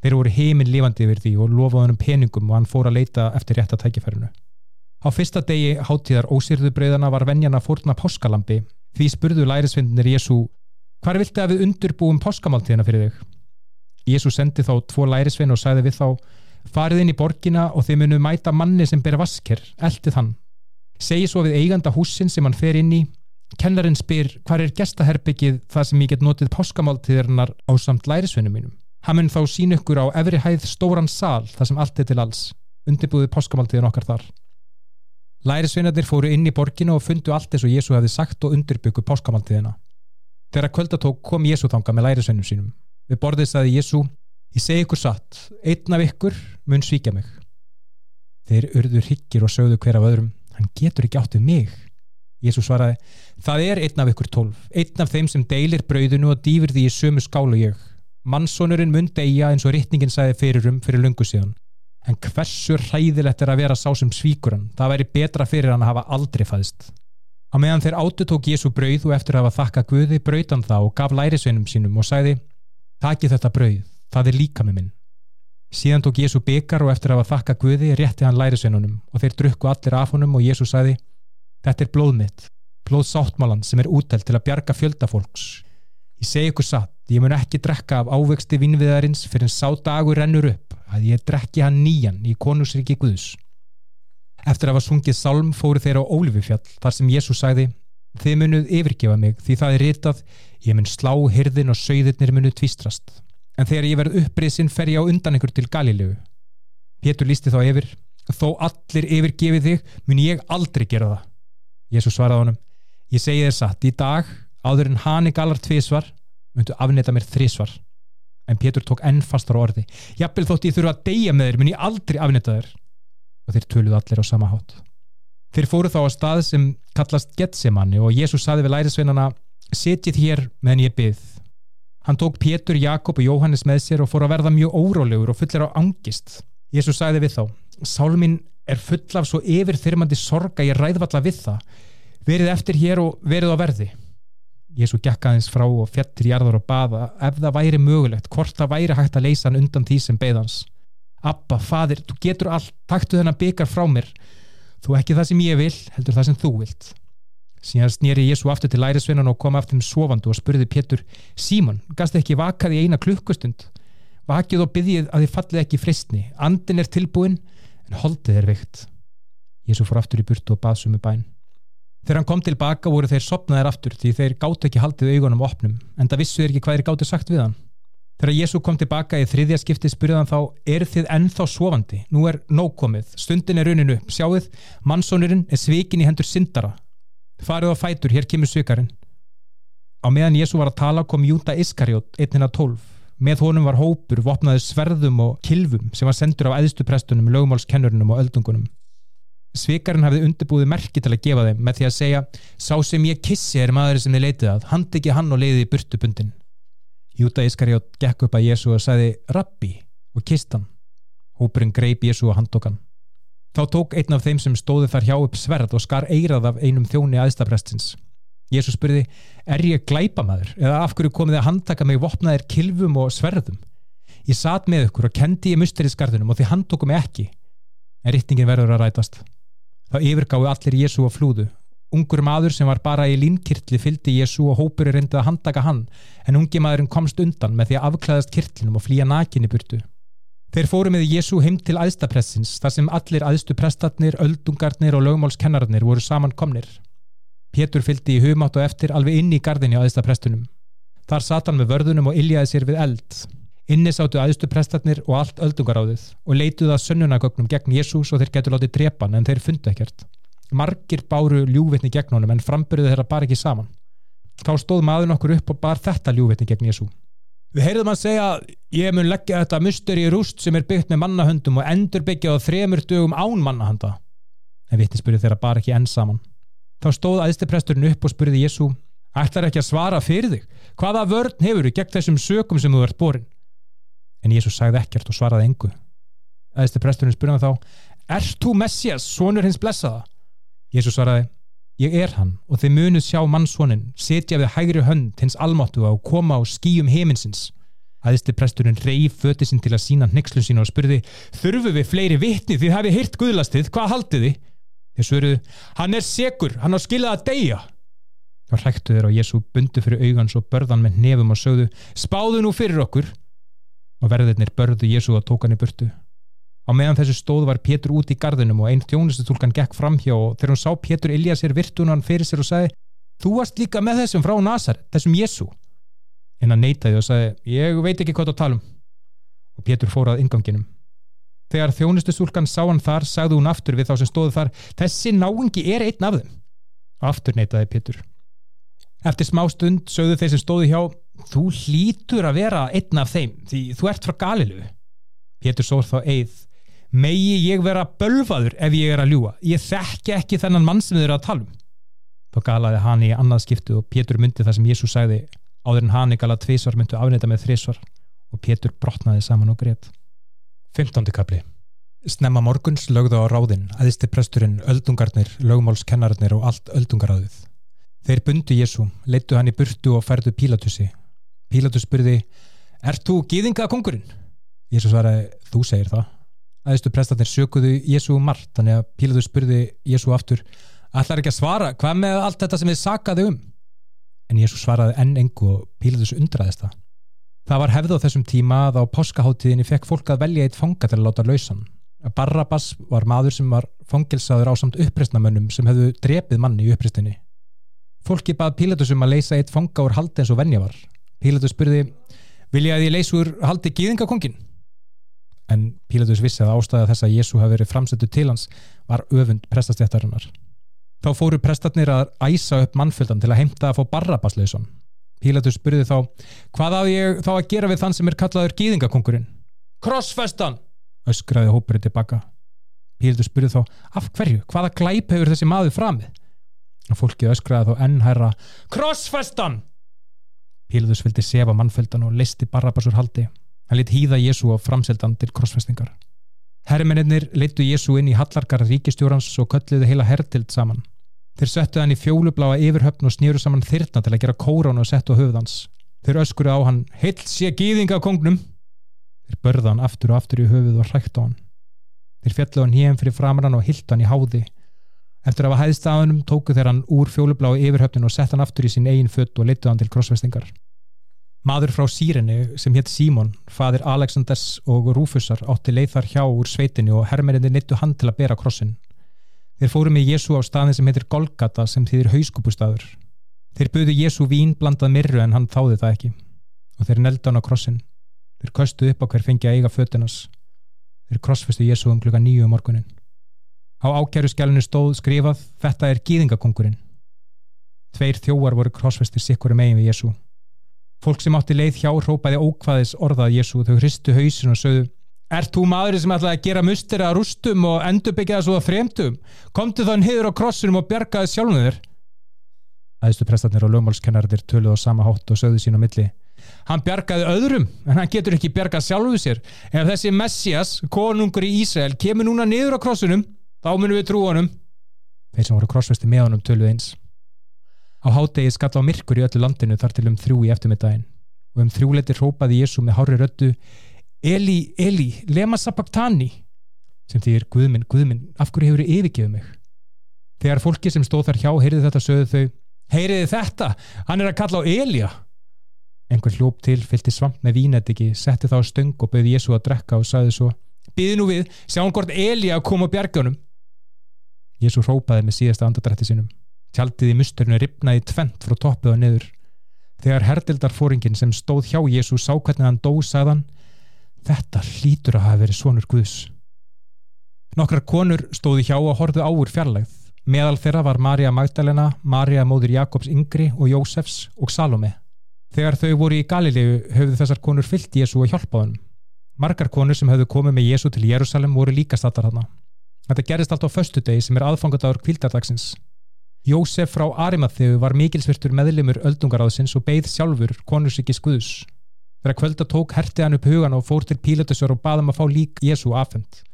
Þeir voru heiminn lifandi yfir því og lofaði hann um peningum og hann fór að leita eftir rétta tækifærinu. Á fyrsta degi háttíðar ósýrðubröðana var venjana fórna páskalambi því spurðu lærisvindinir Jésu hvar vilti að við undurbúum páskamáltíðina fyrir þig? Jésu sendi þá tvo lærisvinn og sagði við þá farið inn í borgina og þeir munu mæta manni sem ber vasker, eldið hann. Segi svo við eiganda húsin sem hann fer inn í. Kennarinn spyr hvar er gestaherbyggið þar sem ég get notið páskamáltíðirnar á samt lærisvinnum mínum? Hann mun þá sín ykkur á efri hæð stóran sal þar sem allt er til alls. Undirbúið páskamáltíðin okkar þar. Lærisveinarnir fóru inn í borginu og fundu allt eins og Jésu hefði sagt og undirbyggu páskamáltíðina. Þegar kvöldatók kom Jésu þanga með lærisveinum sínum. Við borðið staði Jésu, ég segi ykkur satt, einn af ykkur mun svíkja mig. Þeir urður higgir og sögðu hver af öðrum, hann getur ekki áttið mig. Jésu svaraði, það er einn af ykkur tólf, einn af þeim sem deilir brauðinu og dýfir því í sömu skálu ég. Mannsónurinn mun deyja eins og rittningin sagði fyrir um lungu síðan en hversu hræðilegt er að vera sá sem svíkur hann það væri betra fyrir hann að hafa aldrei fæðist á meðan þeir áttu tók Jésu brauð og eftir að hafa þakka Guði brauð hann það og gaf lærisveinum sínum og sagði taki þetta brauð, það er líka með minn Síðan tók Jésu byggar og eftir að hafa þakka Guði rétti hann lærisveinunum og þeir drukku allir af honum og Jésu sagði Þetta er blóð mitt, blóð sáttmálan sem er útelt til að bjarga fjöldafólks. Ég segi ykkur satt, ég mun ekki drekka af ávexti vinnviðarins fyrir en sá dagur rennur upp að ég drekki hann nýjan í konusriki Guðs. Eftir að hafa sungið sálm fóru þeir á Ólifufjall þar sem Jésu sagði Þið munuð yfirgefa mig því það er ritað ég mun slá hyrðin og sögðirnir munuð tvistrast en þegar ég verð uppriðsinn fer ég á undan ykkur til Galilegu. Pétur lísti þá yfir, þó allir yfirgefið þig, mun ég aldrei gera það. Jésu svaraði honum, ég segi þér satt, í dag, áður en hann er galar tvísvar, myndu afnita mér þrísvar. En Pétur tók enn fastar á orði, jafnvel þótt ég þurfa að deyja með þér, mun ég aldrei afnita þér. Og þeir töluðu allir á sama hátt. Þeir fóru þá á stað sem kallast Getsemanni og Jésu saði við lærisveinana, setjið hér meðan ég byggð Hann tók Pétur, Jakob og Jóhannes með sér og fór að verða mjög órólegur og fullir á angist. Jésús sagði við þá, Sálminn er full af svo yfirþyrmandi sorga ég ræðvalla við það. Verið eftir hér og verið á verði. Jésú gekk aðeins frá og fjettir jarðar og baða ef það væri mögulegt, hvort það væri hægt að leysa hann undan því sem beðans. Abba, fadir, þú getur allt, taktu þennan byggar frá mér. Þú ekki það sem ég vil, heldur það sem þú vilt. Síðan snýri Jésu aftur til lærisveinan og kom aftur um sofandu og spurði Pétur Símon, gast ekki vakað í eina klukkustund? Vakið og byggjið að þið fallið ekki fristni. Andin er tilbúin en holdið er veikt. Jésu fór aftur í burtu og bað sumu bæn. Þegar hann kom tilbaka voru þeir sopnaðir aftur því þeir gátt ekki haldið augunum opnum en það vissu þeir ekki hvað þeir hann. Þegar Jésu kom tilbaka í þriðja skipti spurði hann þá, er þið ennþá sofandi? Nú er nóg stundin er runinu, sjáuð, mannsónurinn er svikin í hendur syndara. Farið á fætur, hér kemur sökarinn á meðan Jésu var að tala kom Júta Iskarjót, einnina tólf. Með honum var hópur, vopnaði sverðum og kilvum sem var sendur af æðstuprestunum lögmálskennurinnum og öldungunum. Svikarinn hafði undirbúið merki til að gefa þeim með því að segja sá sem ég kissi er maður sem þið leitið að. Hand ekki hann og leiði í burtubundin Júta Iskarjót gekk upp að Jésu og sagði Rabbi og kist hann Hópurinn greip Jésu og handtókan Þá tók einn af þeim sem stóði þar hjá upp sverð og skar eirað af einum þjóni aðstaprestins. Jésu spurði, er ég glæpamaður eða af hverju komið þið að handtaka mig vopnaðir kilvum og sverðum? Ég satt með ykkur og kendi í musterisgarðunum og þið handtóku mig ekki. En rittningin verður að rætast. Þá yfirgáðu allir Jésu á flúðu. Ungur maður sem var bara í línkirtli fylgdi Jésu og hópur er reyndið að handtaka hann en ungi maðurinn komst undan með því að afklæðast kirtlinum og flýja nakinni burtu. Þeir fóru með Jésu heim til aðstapressins þar sem allir aðstu prestatnir, öldungarnir og lögmálskennararnir voru samankomnir. Pétur fylgdi í humátt og eftir alveg inn í gardinni á aðstaprestunum. Þar sat hann með vörðunum og iljaði sér við eld. Inni sáttu aðstu prestatnir og allt öldungaráðið og leituði að sönnunagögnum gegn Jésús og þeir getur látið drepan en þeir fundu ekkert. Margir báru ljúvitni gegn honum en frambyrðu þeirra bara ekki saman. Þá stóð maður nokkur upp og bar þetta ljúvitni gegn Jésú. Við heyrðum að segja ég mun leggja þetta mustur í rúst sem er byggt með mannahöndum og endur byggja á þremur dögum án mannahanda. En vitti spurði þeirra bara ekki enn saman. Þá stóð aðstipresturinn upp og spurði Jésu ætlar ekki að svara fyrir þig. Hvaða vörn hefur þú gegn þessum sökum sem þú ert borin? En Jésu sagði ekkert og svaraði engu. Aðstipresturinn spurði þá Erst þú Messias, sonur hins blessaða? Jésu svaraði Ég er hann og þið munuð sjá mannsvonin, setja við hægri hönd hins almáttu á og koma á skíum heiminsins. Æðisti presturinn reyf föti sinn til að sína nexlu sín og spurði Þurfu við fleiri vitni því hafi hirt guðlastið, hvað haldið þið? Þeir svöruðu, hann er segur, hann á skilað að deyja. Þá hræktu þeir á Jésu bundu fyrir augans og börðan með nefum og sögðu Spáðu nú fyrir okkur. Og verðirnir börðu Jésu og tók hann í burtu. Á meðan þessu stóð var Pétur út í gardinum og einn þjónustutúlkan gekk fram hjá og þegar hún sá Pétur ilja sér virtunan fyrir sér og sagði Þú varst líka með þessum frá Nazar, þessum Jésu. En hann neytaði og sagði Ég veit ekki hvað þú talum. Og Pétur fórað inganginum. Þegar þjónustutúlkan sá hann þar, sagði hún aftur við þá sem stóðu þar Þessi náingi er einn af þeim. Aftur neytaði Pétur. Eftir smá stund sögðu þeir sem stóðu hjá Þú hlýtur að vera einn af þeim því þú ert frá Galilu. Pétur sór þá eið megi ég vera bölfaður ef ég er að ljúa ég þekki ekki þennan mann sem þið eru að tala um. Þá galaði hann í annað skiptu og Pétur myndi það sem Jésús sagði áður en hann í gala tvísvar myndu afnita með þrísvar og Pétur brotnaði saman og greitt 15. kapli Snemma morguns lögðu á ráðinn aðisti presturinn, öldungarnir, lögmálskennarnir og allt öldungaráðið. Þeir bundu Jésú, leittu hann í burtu og færðu Pílatussi Pílatus spurði Er þú gýðinga kongurinn? Jésu svaraði, þú segir það aðeistu prestatnir sökuðu Jésu um margt. Þannig að Pílatus spurði Jésu aftur ætlar ekki að svara, hvað með allt þetta sem þið sakaði um? En Jésu svaraði enn engu og Pílatus undraðist það. Það var hefð á þessum tíma að á páskaháttíðinni fekk fólk að velja eitt fanga til að láta lausan. Barrabas var maður sem var fangilsaður á samt uppristnamönnum sem hefðu drepið manni í uppristinni fólki bað Pílatus um að leysa eitt fanga úr haldi eins og venja var. Pílatus spurði vilja að ég leysa úr haldi gíðingakongin en Pílatus vissi að ástæða þess að Jésu hafi verið framsettu til hans var öfund prestastjættarinnar. Þá fóru prestatnir að æsa upp mannfjöldan til að heimta að fá barrabaslausan. Pílatus spurði þá, hvað á ég þá að gera við þann sem er kallaður gýðingakongurinn? Krossfestan! öskraði hópurinn tilbaka. Pílatus spurði þá, af hverju? Hvaða glæp hefur þessi maður framið? Og fólkið öskraði þá ennhæra, Krossfestan! Pílatus vildi sefa mannfjöldan og listi barrabasur haldi. Hann lit hýða Jésu á framseldan til krossfestingar. Herrmennir leittu Jésu inn í hallargar ríkistjórans og kölluðu heila herrtild saman. Þeir settu hann í fjólubláa yfirhöfn og snýru saman þyrna til að gera kórán og settu á höfðans. Þeir öskuru á hann, heilt sé gýðinga kongnum. Þeir börða hann aftur og aftur í höfuð og hrækt á hann. Þeir fjallu hann híum fyrir framrann og hilt hann í háði. Eftir að hafa hæðst á hannum tóku þeir hann úr fjólubláa yfirhöfnin og sett hann aftur í sín eigin fött og leittu hann til krossfestingar. Maður frá Sýreni sem hétt Símon, fadir Alexanders og Rúfusar átti leið þar hjá úr sveitinu og herrmerinni nittu hann til að bera krossin. Þeir fóru með Jésu á staðin sem heitir Golgata sem þýðir hauskúpustadur. Þeir buðu Jésu vín blandað mirru en hann þáði það ekki og þeir nelda hann á krossin. Þeir köstu upp á hver fengi að eiga fötunas. Þeir krossfestu Jésu um klukka nýju um morgunin. Á ákjæru skjálinu stóð skrifað Þetta er gýðingakongurinn. Tveir þjóar voru krossfestir sikkur megin við Jésu. Fólk sem átti leið hjá hrópaði ókvaðis orðað Jésu þau hristu hausin og sögðu Er þú maður sem ætlaði að gera mustir að rústum og endurbyggja svo að fremtum? Komdu þann hiður á krossunum og bjargaði sjálfum þér? Æðistu prestatnir og lögmálskennarðir töluð á sama hátt og sögðu sín á milli. Hann bjargaði öðrum, en hann getur ekki bjargað sjálfuð sér. Ef þessi Messias, konungur í Ísrael, kemur núna niður á krossunum, þá munum við trúa honum. Þeir sem voru krossvesti með honum töluð eins. Á hádegi skall á myrkur í öllu landinu þar til um þrjú í eftirmiddaginn og um þrjúleiti rópaði Jésu með hári röttu Eli, Eli, lema sabaktani sem þýr Guðminn, Guðminn, af hverju hefur þið yfirgefið mig? Þegar fólki sem stóð þar hjá heyriði þetta sögðu þau Heyriði þetta, hann er að kalla á Elja Engur hljóp til, fylgti svamp með vínættiki, setti þá stöng og bauði Jésu að drekka og sagði svo Býði nú við, sjáum hvort Elja að koma á bjargunum Jésu rópaði með síðasta andadrætti sinum Tjaldið í musturinu ripnaði tvent frá toppið og niður. Þegar herdildarfóringin sem stóð hjá Jésu sá hvernig hann dó sagðan Þetta hlýtur að hafa verið svonur Guðs. Nokkrar konur stóði hjá og horfðu áur fjarlægð. Meðal þeirra var Marja Magdalena, Marja móður Jakobs Yngri og Jósefs og Salome. Þegar þau voru í Galilegu höfðu þessar konur fyllt Jésu og hjálpaðunum. Margar konur sem höfðu komið með Jésu til Jérúsalem voru líka stattar hana. Þetta gerist allt á föstu degi sem er aðfangadagur kvildardagsins. Jósef frá Arimatheu var mikilsvirtur meðlimur öldungaráðsins og beigð sjálfur konusíkis Guðs. Þegar kvölda tók hertið hann upp hugan og fór til Pílatusur og baðum að fá lík Jésu afhengt.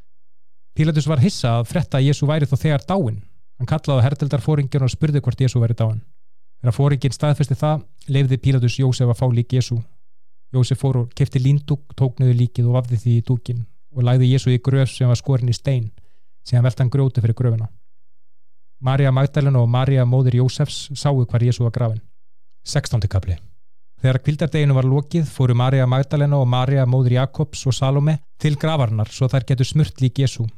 Pílatus var hissa að fretta að Jésu væri þó þegar dáin. Hann kallaði hertildarfóringin og spurði hvort Jésu væri dáin. Þegar fóringin staðfesti það, lefði Pílatus Jósef að fá lík Jésu. Jósef fór og kefti líndúk, tók nöðu líkið og vafði því í dúkin og læði Jésu í gröf sem var skorin í stein, sem hann velta hann grjóti fyrir gröfina. Marja Magdalena og Marja móðir Jósefs sáu hvar Jésu var grafin. 16. kapli Þegar kvildardeginu var lokið fóru Marja Magdalena og Marja móðir Jakobs og Salome til gravarnar svo þær getur smurt lík Jésu.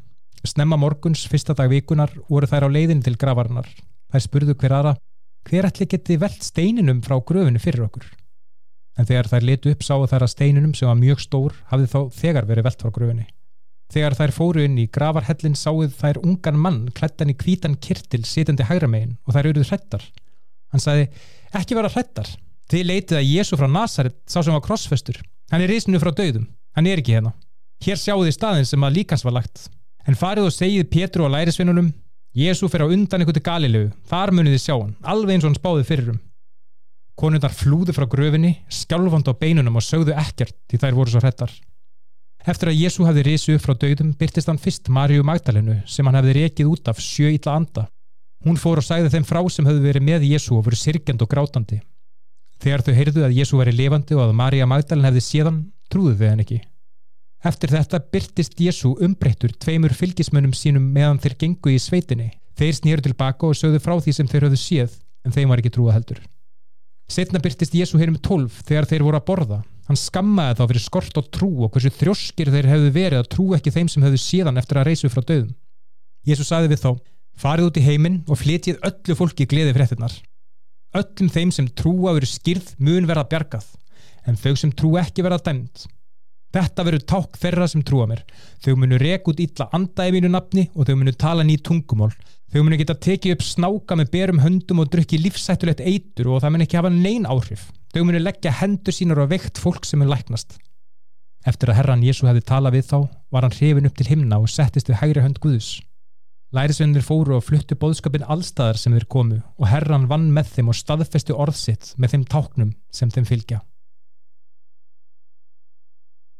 Snemma morguns, fyrsta dag vikunar, voru þær á leiðin til gravarnar. Þær spurðu hver aðra, hver ætli geti velt steininum frá gröfinu fyrir okkur? En þegar þær letu upp sáu þær að steininum sem var mjög stór hafði þá þegar verið velt frá gröfinu. Þegar þær fóru inn í gravarhellin sáuð þær ungan mann klættan í kvítan kirtil sitandi hægramegin og þær eruð hrettar. Hann sagði, ekki vera hrettar. Þið leitið að Jésu frá Nazaret sá sem var krossfestur. Hann er risinu frá döðum. Hann er ekki hérna. Hér sjáu þið staðin sem að líkans var lagt. En farið og segið Pétru og lærisvinnunum, Jésu fer á undan ykkur til Galilegu. Þar munið þið sjá hann, alveg eins og hann spáði fyrirum. Konundar flúðu frá gröfinni, skjálfand á beinunum og sögðu ekkert því þær voru svo hrettar. Eftir að Jésu hafði risu upp frá dögdum byrtist hann fyrst Marju Magdalenu sem hann hefði rekið út af sjö illa anda. Hún fór og sagði þeim frá sem hefði verið með Jésu og voru sirkjand og grátandi. Þegar þau heyrðu að Jésu veri levandi og að Marja Magdalen hefði séðan, trúðu þau henn ekki. Eftir þetta byrtist Jésu umbreyttur tveimur fylgismönnum sínum meðan þeir gengu í sveitinni. Þeir snýru tilbaka og sögðu frá því sem þeir höfðu séð, en þeim var ekki trúa heldur. Setna byrtist Jésu hér um tólf þegar þeir voru að borða. Hann skammaði þá fyrir skort og trú og hversu þrjóskir þeir hefðu verið að trú ekki þeim sem hefðu síðan eftir að reysu frá döðum. Jésu saði við þá, farið út í heiminn og flytjið öllu fólki gleði fréttinnar. Öllum þeim sem trúa veru skýrð mun verða bjargað, en þau sem trú ekki verða dæmt. Þetta veru ták þeirra sem trúa mér. Þau munu rek út ítla anda í mínu nafni og þau munu tala ný tungumál. Þau munu geta tekið upp snáka með berum höndum og drukki lífsættulegt eitur og það mun ekki hafa neyn áhrif. Þau munu leggja hendur sínar á veikt fólk sem er læknast. Eftir að herran Jésu hefði talað við þá, var hann hrifin upp til himna og settist við hægri hönd Guðus. Lærisveinir fóru og fluttu bóðskapin allstaðar sem þeir komu og herran vann með þeim og staðfesti orðsitt með þeim táknum sem þeim fylgja.